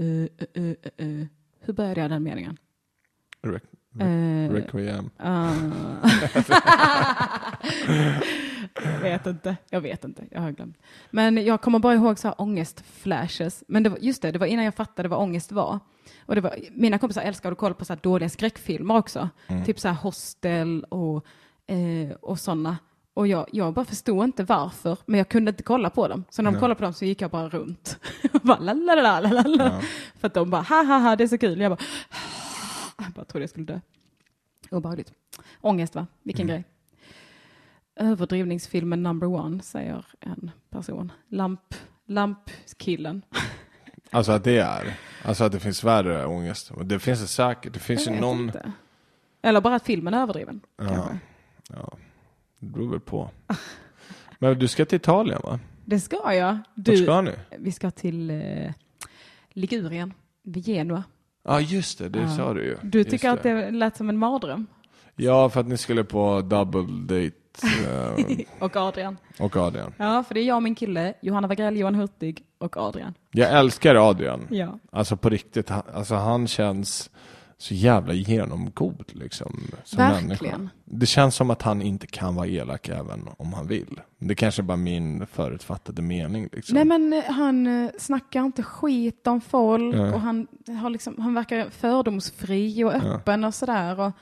Uh, uh, uh. Hur började jag den meningen? Re- Eh, Requiem. Jag vet inte, jag vet inte, jag har glömt. Men jag kommer bara ihåg så här ångestflashes. Men det var, just det, det var innan jag fattade vad ångest var. Och det var mina kompisar älskade att kolla på så här dåliga skräckfilmer också. Typ så här Hostel och, eh, och sådana. Och jag, jag bara förstod inte varför, men jag kunde inte kolla på dem. Så när de kollade på dem så gick jag bara runt. Bara, la, la, la, la, la, la. För att de bara, ha, ha, ha, det är så kul. Jag bara, jag bara trodde jag skulle dö. Obehagligt. Ångest va? Vilken grej. Överdrivningsfilmen number one, säger en person. Lamp, lampkillen. Alltså att det är, alltså att det finns värre ångest. Det finns det säkert, det finns Jag ju någon, inte. Eller bara att filmen är överdriven. Ja. kanske. ja, det beror väl på. Men du ska till Italien va? Det ska jag. Vart Du, ska ni? vi ska till eh, Ligurien, vid Genua. Ja just det, det Ja. sa du ju. Du tycker att det lät som en mardröm? Ja, för att ni skulle på double date eh, Och Adrian. och Adrian. Ja, för det är jag och min kille, Johanna Wagrell, Johan Hurtig och Adrian. Jag älskar Adrian. Ja. Alltså på riktigt, han, alltså han känns så jävla genomgod liksom. Som Verkligen. Människa. Det känns som att han inte kan vara elak även om han vill. Det kanske är bara min förutfattade mening liksom. Nej men eh, han eh, snackar inte skit om folk Nej. och han, har liksom, han verkar fördomsfri och öppen och sådär. Och,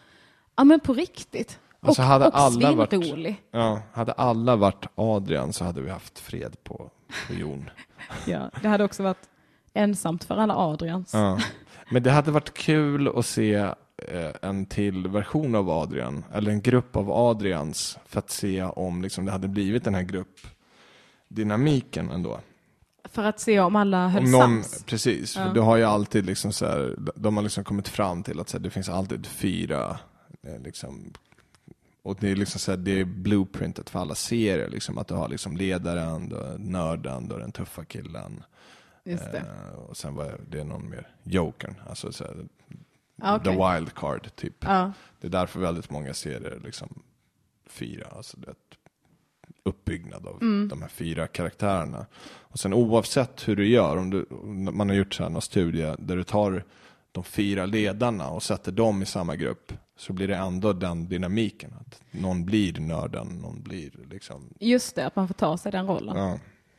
ja men på riktigt. Alltså, och hade och alla varit-. Ja, hade alla varit Adrian så hade vi haft fred på, på jorden. Ja, det hade också varit ensamt för alla Adrians. Ja. Men det hade varit kul att se eh, en till version av Adrian, eller en grupp av Adrians, för att se om liksom, det hade blivit den här gruppdynamiken ändå. För att se om alla höll Om någon, sams. precis, Ja. för du har ju alltid liksom så här, de har liksom kommit fram till att här, det finns alltid fyra, liksom, och det är liksom så här, det är blueprintet för alla serier, liksom, att du har liksom ledaren, har nörden, har den tuffa killen. Just det. Eh, och sen var det någon mer, jokern, alltså så här, Ja, okej. the wild card typ. Ja. Det är därför väldigt många serier liksom fyra, alltså det uppbyggnad av Mm. de här fyra karaktärerna. Och sen oavsett hur du gör, om du, om man har gjort så här någon studie där du tar de fyra ledarna och sätter dem i samma grupp så blir det ändå den dynamiken. Att någon blir nörden, någon blir liksom... Just det, att man får ta sig den rollen. Ja.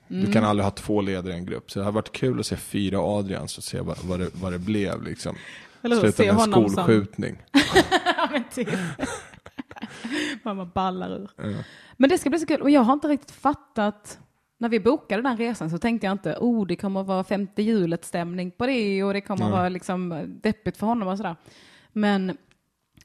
Mm. Du kan aldrig ha två ledare i en grupp. Så det har varit kul att se fyra Adrians och se vad, vad, det, vad det blev. Liksom. Eller? Sluta med en som- skolskjutning. Ja, men typ. Mamma ballar ur. Men det ska bli så kul. Och jag har inte riktigt fattat. När vi bokade den resan så tänkte jag inte, oh det kommer vara femte hjulet stämning på det och det kommer Nej. vara liksom deppigt för honom och sådär. Men,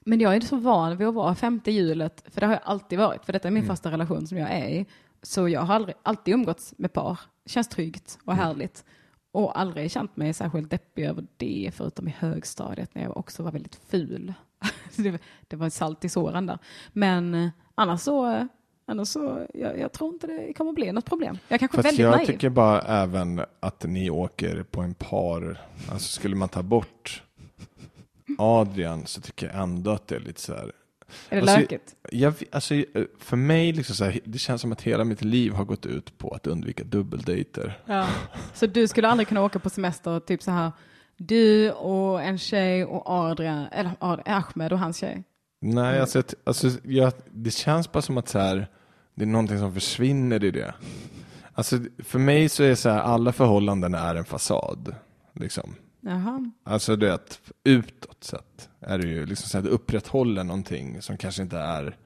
men jag är så van vid att vara femte hjulet, för det har jag alltid varit, för detta är min första relation som jag är i. Så jag har aldrig, alltid umgåtts med par. Känns tryggt och härligt. Och aldrig känt mig särskilt deppig över det, förutom i högstadiet när jag också var väldigt ful. Det, var salt i såren där. Men eh, annars så, eh, annars så jag, jag tror inte det kommer bli något problem. Jag kanske är Fast väldigt jag naiv. tycker bara även att ni åker på en par, alltså skulle man ta bort Adrian så tycker jag ändå att det är lite så här. är det alltså, lökigt? Jag, alltså, för mig, liksom så här, det känns som att hela mitt liv har gått ut på att undvika dubbeldejter. Ja. Så du skulle aldrig kunna åka på semester, typ så här, du och en tjej och Adrian, eller Ahmed och hans tjej. Nej, alltså, alltså jag, det känns bara som att så här, det är någonting som försvinner i det. Alltså, för mig så är så här, alla förhållanden är en fasad. Liksom. Jaha. Alltså det att utåt sett är det ju liksom så att upprätthåller någonting som kanske inte är,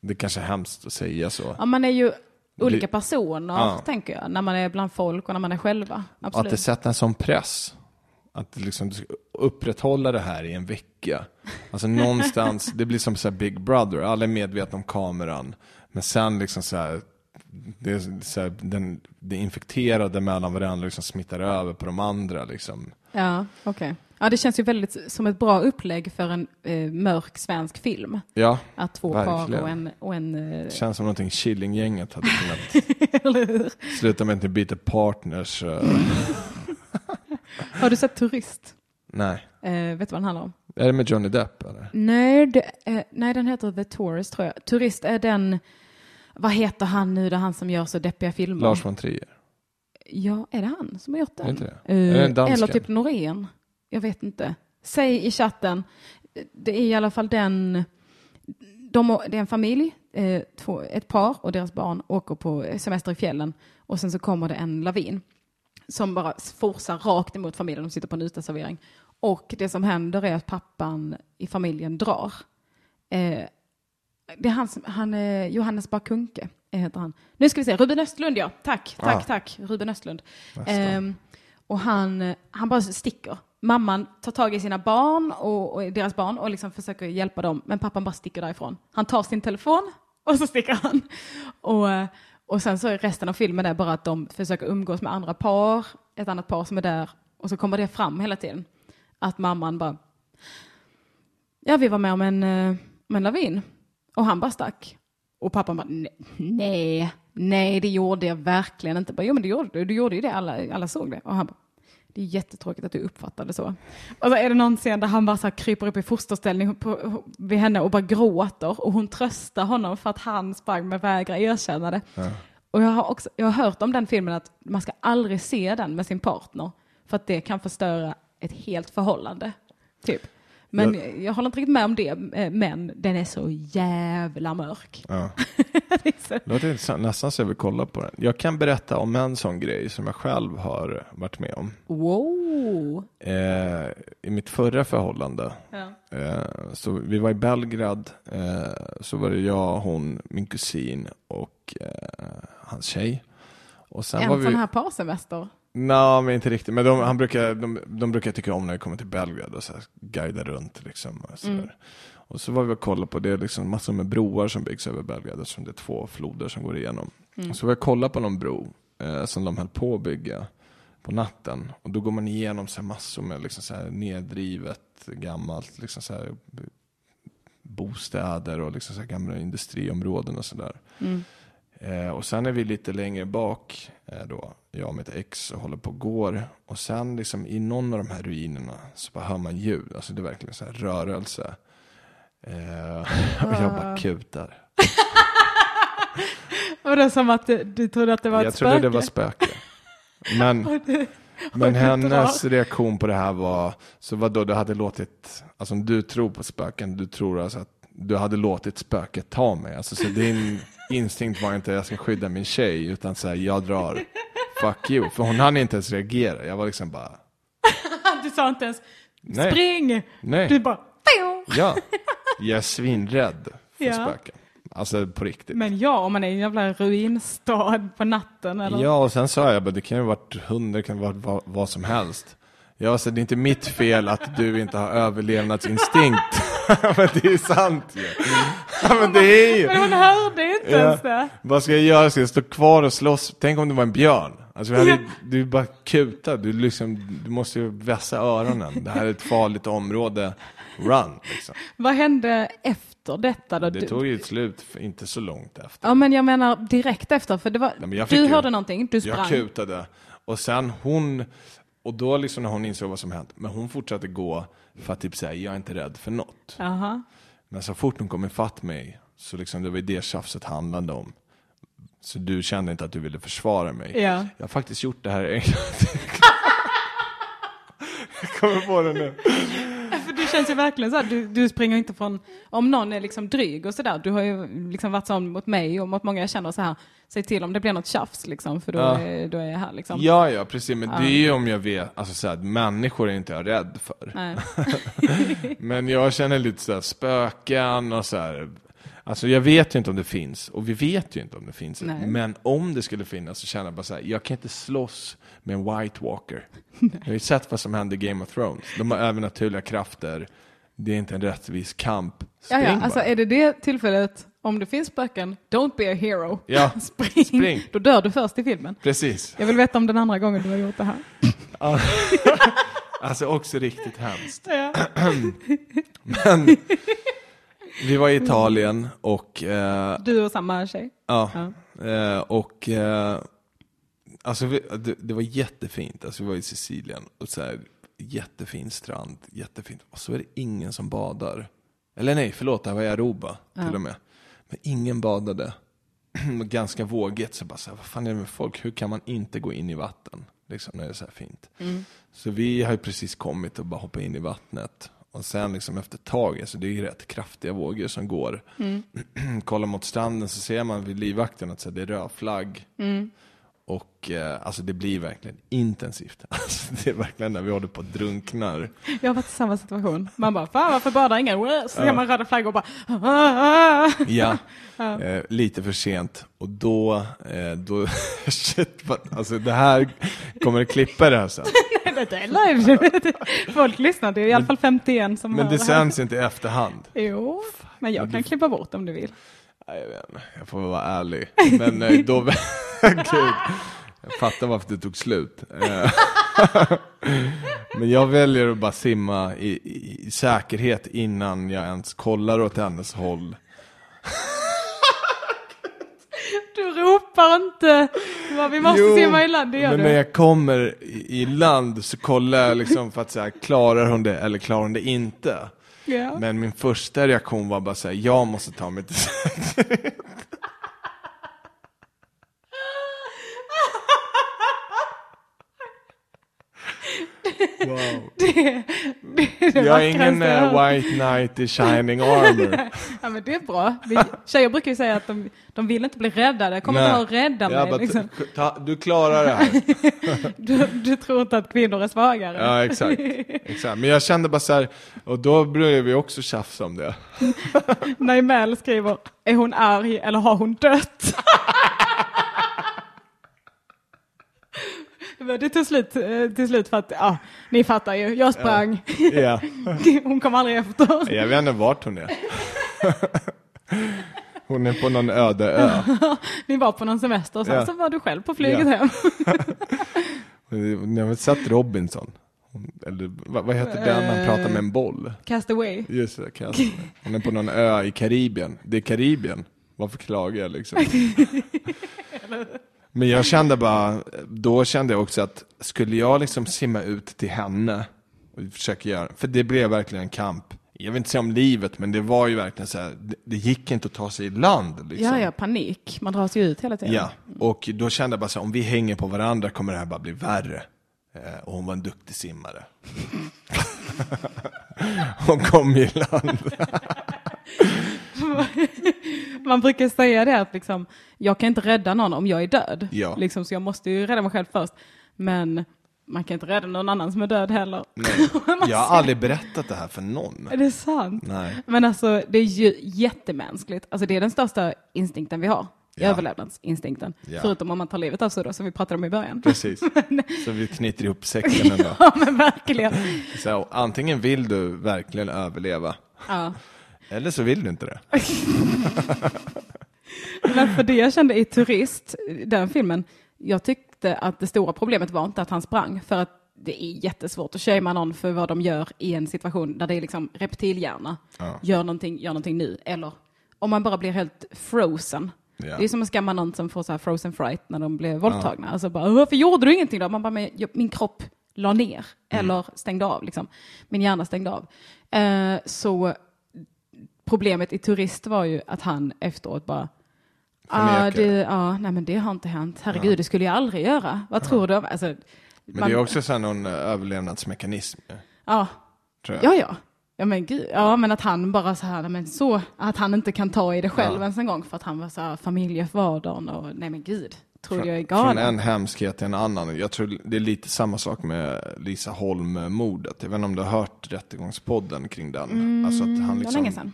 det kanske är hemskt att säga så. Ja, man är ju olika personer, Ja. tänker jag, när man är bland folk och när man är själva. Att Absolut. det sätter en sån press. Att liksom du upprätthålla det här i en vecka. Alltså någonstans, det blir som så här Big Brother, alla är medvetna om kameran. Men sen liksom så här, det, så här den, det infekterade mellan varandra liksom smittar över på de andra liksom. Ja, okej. Ja, det känns ju väldigt som ett bra upplägg för en eh, mörk svensk film. Ja, Att två Verkligen. par och en... Och en eh, det känns som någonting Killinggänget hade kunnat sluta med att ni byter partners. eh, Har du sett Turist? nej. Eh, vet du vad den handlar om? Är det med Johnny Depp eller? Nej, det är, nej, den heter The Tourist tror jag. Turist är den... Vad heter han nu, det han som gör så deppiga filmer? Lars von Trier? Ja, är det han som har gjort den? Är inte det? Eh, Är det eller typ Norén. Jag vet inte. Säg i chatten. Det är i alla fall den... De, det är en familj, eh, två, ett par och deras barn åker på semester i fjällen och sen så kommer det en lavin som bara forsar rakt emot familjen. De sitter på en uteservering. Och det som händer är att pappan i familjen drar. Eh, det är han som, han är Johannes Bakunke, eh, heter han. Nu ska vi se, Ruben Östlund ja. Tack, tack, Ah. tack, Ruben Östlund. Ehm, och han, eh, han bara sticker. Mamman tar tag i sina barn och, och deras barn och liksom försöker hjälpa dem, men pappan bara sticker därifrån. Han tar sin telefon och så sticker han. Och, eh, och sen så är resten av filmen är bara att de försöker umgås med andra par, ett annat par som är där, och så kommer det fram hela tiden. Att mamman bara, ja vi var med om en, eh, om en lavin. Och han bara stack. Och pappan bara, "Nej, nej, nej det gjorde jag verkligen inte. Bara, jo men det gjorde du, du gjorde ju det, alla, alla såg det. Och han bara, det är jättetråkigt att du uppfattade så. Och så är det någon scen där han bara så kryper upp i fosterställning på, vid henne och bara gråter. Och hon tröstar honom för att han sprang men vägrar erkänna det. Och jag har, också, jag har hört om den filmen att man ska aldrig se den med sin partner. För att det kan förstöra ett helt förhållande. Typ. Men jag, håller inte riktigt med om det, eh, men den är så jävla mörk. Ja. Det är så- Det låter intressant. Nästan så jag vill kolla på den. Jag kan berätta om en sån grej som jag själv har varit med om. Wow! Eh, I mitt förra förhållande, Ja. eh, så vi var i Belgrad, eh, så var det jag, hon, min kusin och eh, hans tjej. Och sen var En vi... här parsemester. Nej, men inte riktigt. Men de, han brukar, de, de brukar tycka om när vi kommer till Belgrad och så här, guida runt. Liksom, och, så där. och så var vi och kollade på det, är liksom massor med broar som byggs över Belgrad eftersom det är två floder som går igenom. Och så var jag kollade på någon bro eh, som de höll på att bygga på natten. Och då går man igenom så här massor med liksom så här nedrivet, gammalt, liksom så här, bostäder och liksom så här gamla industriområden och sådär. Eh, och sen är vi lite längre bak, eh, då, jag och mitt ex och håller på och går. Och sen liksom i någon av de här ruinerna så bara hör man ljud, alltså det är verkligen så här rörelse. Eh, och jag bara kutar. Och det som att du, du trodde att det var Jag ett trodde spöke. det var spöke. Men, men hennes reaktion på det här var, så vad då du hade låtit, alltså om du tror på spöken, du tror alltså att du hade låtit spöket ta mig. Alltså så din instinkt var inte jag ska skydda min tjej, utan så här, jag drar, fuck you. För hon hann inte ens reagera, jag var liksom bara, Du sa inte ens nej, spring! nej, Du bara ja. Jag är svinrädd för Ja. spöken. Alltså på riktigt. Men ja, om man är i en jävla ruinstad på natten eller? Ja, och sen sa jag bara, det kan ju varit hundar, det kan vara vad, vad som helst. Ja, så det är inte mitt fel att du inte har överlevnadsinstinkt. men det är ju sant ju. Ja, men det är ju. Men hon hörde ju inte Ja. ens det. Vad ska jag göra? Ska jag stå kvar och slåss? Tänk om det var en björn? Alltså, hade, du är bara kuta, du, liksom, du måste ju vässa öronen. Det här är ett farligt område. Run, liksom. Vad hände efter detta då? Det Du- tog ju ett slut, inte så långt efter. Ja, men jag menar direkt efter, för det var, Nej, jag du ju- hörde någonting, du Jag sprang. kutade. Och sen hon, och då liksom när hon insåg vad som hänt, men hon fortsatte gå för att typ säga, jag är inte rädd för något. Jaha. Men så fort hon kom ifatt mig, så liksom det var ju det tjafset handlade om. Så du kände inte att du ville försvara mig. Ja. Jag har faktiskt gjort det här en gång. Jag kommer på det nu. Känns ju verkligen så här, du, du springer inte från, om någon är liksom dryg och sådär, du har ju liksom varit sån mot mig och mot många jag känner så här, säg till om det blir något tjafs liksom, för då, Ja. är, då är jag här liksom. Ja, ja, precis. Men det är ju om jag vet, alltså så här, människor är inte jag rädd för. Men jag känner lite så här spöken och så här. Alltså jag vet ju inte om det finns, och vi vet ju inte om det finns. Nej. Men om det skulle finnas så känner jag bara så här, jag kan inte slåss med en White Walker. Jag har ju sett vad som hände i Game of Thrones. De har övernaturliga krafter. Det är inte en rättvis kamp. Ja, Spring ja, alltså bara. är det det tillfället, om det finns spöken, don't be a hero. Ja, Spring. spring. Då dör du först i filmen. Precis. Jag vill veta om den andra gången du har gjort det här. Alltså också riktigt hemskt. Ja. Men vi var i Italien och eh, Du och samma tjej. Ja, Ja. Eh, och eh, alltså vi, det, det var jättefint. Alltså vi var i Sicilien och så här, jättefin strand, jättefint. Och så är det ingen som badar. Eller nej, förlåt, det här var i Aruba till och med. Men ingen badade. Ganska vågigt, så bara så här, vad fan är det med folk? Hur kan man inte gå in i vatten? Liksom när det är så här fint. Så vi har ju precis kommit och bara hoppat in i vattnet. Och sen liksom efter ett tag, alltså det är ju rätt kraftiga vågor som går. Kollar mot stranden så ser man vid livvakten att så det är röd flagg. Och eh, alltså det blir verkligen intensivt. Alltså, det är verkligen när vi håller på att drunknar. Jag har varit i samma situation. Man bara, fan varför badar ingen? Så ser man röda flaggor och bara, "Ah, ah." Ja, eh, lite för sent. Och då, eh, då shit, alltså det här, kommer det klippa det här sen? Det är live. Folk lyssnar, det är i alla fall 51 som Men det här. sänds inte i efterhand. Jo, men jag kan klippa bort om du vill. Nej, jag vet inte, jag får väl vara ärlig. Men eh, då, gud, jag fattar varför det tog slut. Eh, Men jag väljer att bara simma i, i, i säkerhet innan jag ens kollar åt hennes håll. Du ropar inte, vad vi måste Jo, simma i land, det gör men du. när jag kommer i, land så kollar jag liksom för att säga, klarar hon det eller klarar hon det inte? Ja. Men min första reaktion var bara säga, jag måste ta mig till säkerhet. Wow. Det, det är det Jag är ingen hört. white knight i shining armor. Ja men det är bra. Vi, tjejer brukar ju säga att de, de vill inte bli räddade. Kom inte och rädda mig. bara, Liksom. ta, du klarar det här. Du, du tror inte att kvinnor är svagare? Ja, exakt. exakt. Men jag kände bara så här, och då började vi också tjafsa om det. När Mel skriver, är hon arg eller har hon dött? Det tog slut eh, till slut för att, ja, ni fattar ju, jag sprang. Ja. Hon kom aldrig efter. Jag vet inte vart hon är. Hon är på någon öde ö. Ni var på någon semester och sen Ja. så var du själv på flyget hem. Ni har väl sett Robinson? Eller vad, vad heter den man pratar med en boll? Cast away. Just det, Castaway. Hon är på någon ö i Karibien. Det är Karibien. Varför klagar jag liksom? Men jag kände bara, då kände jag också att skulle jag liksom simma ut till henne och försöka göra, för det blev verkligen en kamp. Jag vill inte säga om livet, men det var ju verkligen så här, det, det gick inte att ta sig i land. Liksom. Ja, ja, panik. Man dras ju ut hela tiden. Ja, och då kände jag bara så här, om vi hänger på varandra kommer det här bara bli värre. Eh, och hon var en duktig simmare. hon kom i land. Man brukar säga det att liksom, jag kan inte rädda någon om jag är död. Ja. Liksom, så jag måste ju rädda mig själv först. Men man kan inte rädda någon annan som är död heller. Nej, jag har aldrig berättat det här för någon. Är det sant? Nej. Men alltså det är ju jättemänskligt. Alltså det är den största instinkten vi har. Ja. Överlevnadsinstinkten. Ja. Förutom om man tar livet av sig då, som vi pratade om i början. Precis. Så vi knyter ihop säcken ändå. ja men verkligen. Så antingen vill du verkligen överleva, Ja. Eller så vill du inte det. Men för det jag kände i Turist, den filmen, jag tyckte att det stora problemet var inte att han sprang, för att det är jättesvårt att shamea någon för vad de gör i en situation där det är liksom reptilhjärna. Ja. Gör, någonting, gör någonting nu. Eller om man bara blir helt frozen. Ja. Det är som att skamma någon som får så här frozen fright när de blir våldtagna. Alltså bara, varför gjorde du ingenting då? Man bara, min kropp la ner Mm. eller stängde av. Liksom. Min hjärna stängde av. Eh, så problemet i Turist var ju att han efteråt bara, Ja, Förnekar. det, ja, nej men det har inte hänt. Herregud, det skulle jag aldrig göra. Vad tror du? Alltså, Men man- det är också så någon eh, överlevnadsmekanism, Ja, ja, ja. Ja men, gud, ja, men att han bara så här, men så, att han inte kan ta i det själv Ja. ens en gång för att han var så här familjefadern och nej men gud, tror jag är Från galen? en hemskhet till en annan. Jag tror det är lite samma sak med Lisa Holm-mordet. Jag vet inte om du har hört Rättegångspodden kring den. alltså att han Mm, det var liksom, länge sedan.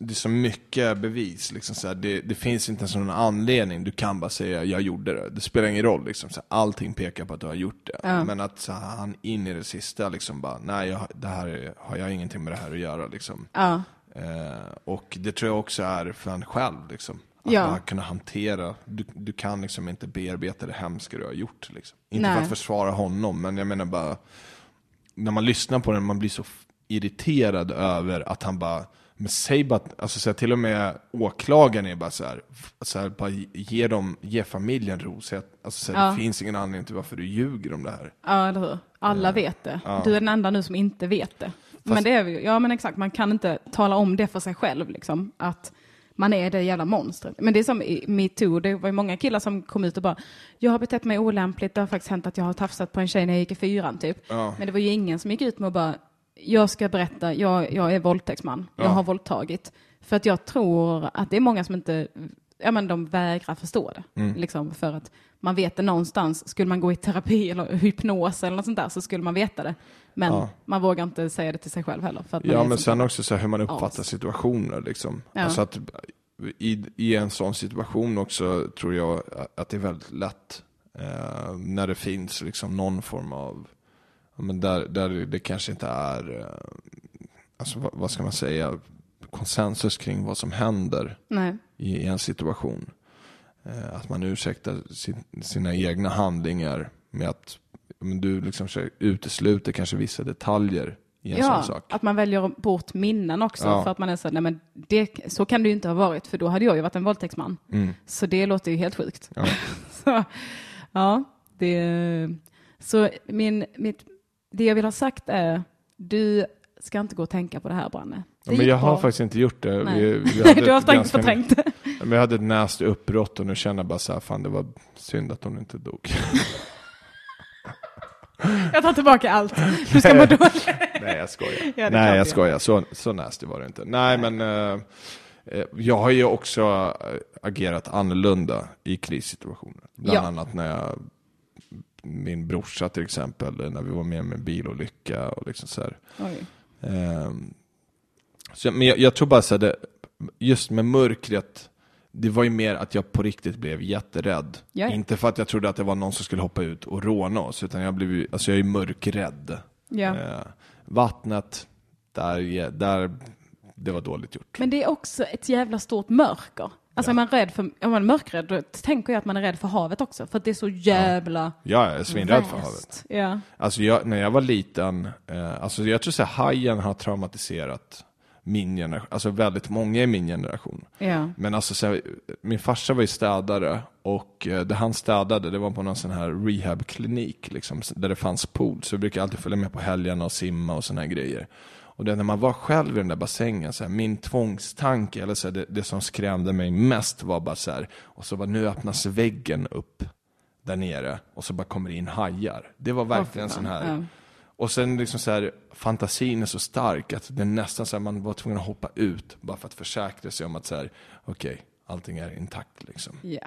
Det är så mycket bevis. Liksom så här, det, det finns inte ens någon anledning. Du kan bara säga jag gjorde det. Det spelar ingen roll. Liksom, så här, allting pekar på att du har gjort det. Ja. Men att så här, han in i det sista liksom bara, nej jag, det här är, har jag ingenting med det här att göra. Liksom. Ja, Eh, och det tror jag också är för en själv. Liksom. Att Ja. bara kunna hantera, du, du kan liksom inte bearbeta det hemska du har gjort. Liksom. Inte Nej. för att försvara honom, men jag menar bara, när man lyssnar på den, man blir så irriterad över att han bara, men säg bara, alltså så här, till och med åklagaren är bara så här, så här bara ge, dem, ge familjen ro, så att, alltså så här, Ja. det finns ingen anledning till varför du ljuger om det här. ja eller hur? Alla vet det. Du är den enda nu som inte vet det. Men det är vi. Ja men exakt, man kan inte tala om det för sig själv liksom. Att man är det jävla monstret. Men det är som i metoo, det var ju många killar som kom ut och bara, jag har betett mig olämpligt, det har faktiskt hänt att jag har tafsat på en tjej när jag gick i fyran typ. Ja. Men det var ju ingen som gick ut med att bara, jag ska berätta, jag, jag är våldtäktsman, jag Ja. har våldtagit. För att jag tror att det är många som inte, ja men de vägrar förstå det. Mm. Liksom för att man vet det någonstans, skulle man gå i terapi eller hypnos eller något sånt där så skulle man veta det. Men Ja. man vågar inte säga det till sig själv heller. Ja, men sen också så hur man uppfattar As. situationer. Liksom. Ja. Alltså att i, I en sån situation också tror jag att det är väldigt lätt eh, när det finns liksom någon form av, men där, där det kanske inte är, eh, alltså vad, vad ska man säga, konsensus kring vad som händer Nej. i, en situation. Eh, att man ursäktar sin, sina egna handlingar med att men du liksom utesluter kanske vissa detaljer i en Ja, sån sak. att man väljer bort minnen också Ja. för att man är så, nej men det, så kan det ju inte ha varit för då hade jag ju varit en våldtäktsman. Mm. Så det låter ju helt sjukt. Ja. så, ja, det, så min, mitt, det jag vill ha sagt är, du ska inte gå och tänka på det här Branne. Det Ja, men jag har bra. faktiskt inte gjort det. Nej. Vi, vi hade du har tänkt förträngt det. Men jag hade ett näst uppbrott och nu känner jag bara så här, fan det var synd att hon inte dog. Jag tar tillbaka allt. Du ska må dåligt. Nej jag skojar. Ja, Nej jag skojar, så, så nasty var det inte. Nej men eh, eh, jag har ju också eh, agerat annorlunda i krissituationer. Bland Ja. annat när jag, min brorsa till exempel, när vi var med med en bilolycka och liksom så här. Ehm, så, men jag, jag tror bara så här, det, just med mörkret, det var ju mer att jag på riktigt blev jätterädd. Ja. Inte för att jag trodde att det var någon som skulle hoppa ut och råna oss, utan jag blev ju- alltså jag är mörkrädd. Ja. Eh, vattnet, där, där, det var dåligt gjort. Men det är också ett jävla stort mörker. Alltså är man rädd för, om man är mörkrädd, då tänker jag att man är rädd för havet också. För att det är så jävla Jag är svinrädd för havet. Ja. Alltså jag, när jag var liten, eh, alltså jag tror här, hajen har traumatiserat min generation, alltså väldigt många i min generation. Ja. Men alltså, så här, min farsa var ju städare och eh, det han städade det var på någon sån här rehabklinik liksom, där det fanns pool. Så jag brukade alltid följa med på helgerna och simma och såna här grejer. Och det, när man var själv i den där bassängen, så här, min tvångstanke, eller så här, det, det som skrämde mig mest var bara så här, och så bara nu öppnas väggen upp där nere och så bara kommer det in hajar. Det var verkligen fy sån här, Ja. och sen liksom så här, fantasin är så stark att det är nästan så här, man var tvungen att hoppa ut bara för att försäkra sig om att så här, okej, allting är intakt liksom. Ja.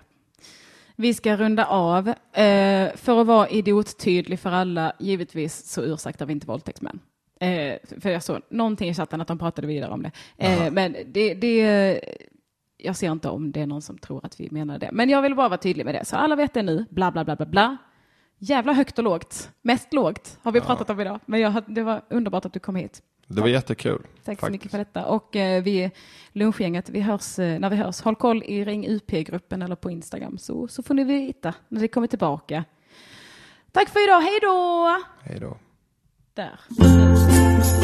Vi ska runda av. Eh, för att vara idiottydlig för alla, givetvis så ursäktar vi inte våldtäktsmän. Eh, för jag såg någonting i chatten att de pratade vidare om det. Eh, men det, det, jag ser inte om det är någon som tror att vi menar det. Men jag vill bara vara tydlig med det. Så alla vet det nu, bla bla bla bla bla. Jävla högt och lågt. Mest lågt har vi pratat om idag. Men jag, det var underbart att du kom hit. Det var jättekul. Tack så faktiskt. mycket för detta. Och eh, vi, lunchgänget, vi hörs eh, när vi hörs. Håll koll i Ring UP-gruppen eller på Instagram så, så får ni veta när det kommer tillbaka. Tack för idag, hej då! Hej då. Där.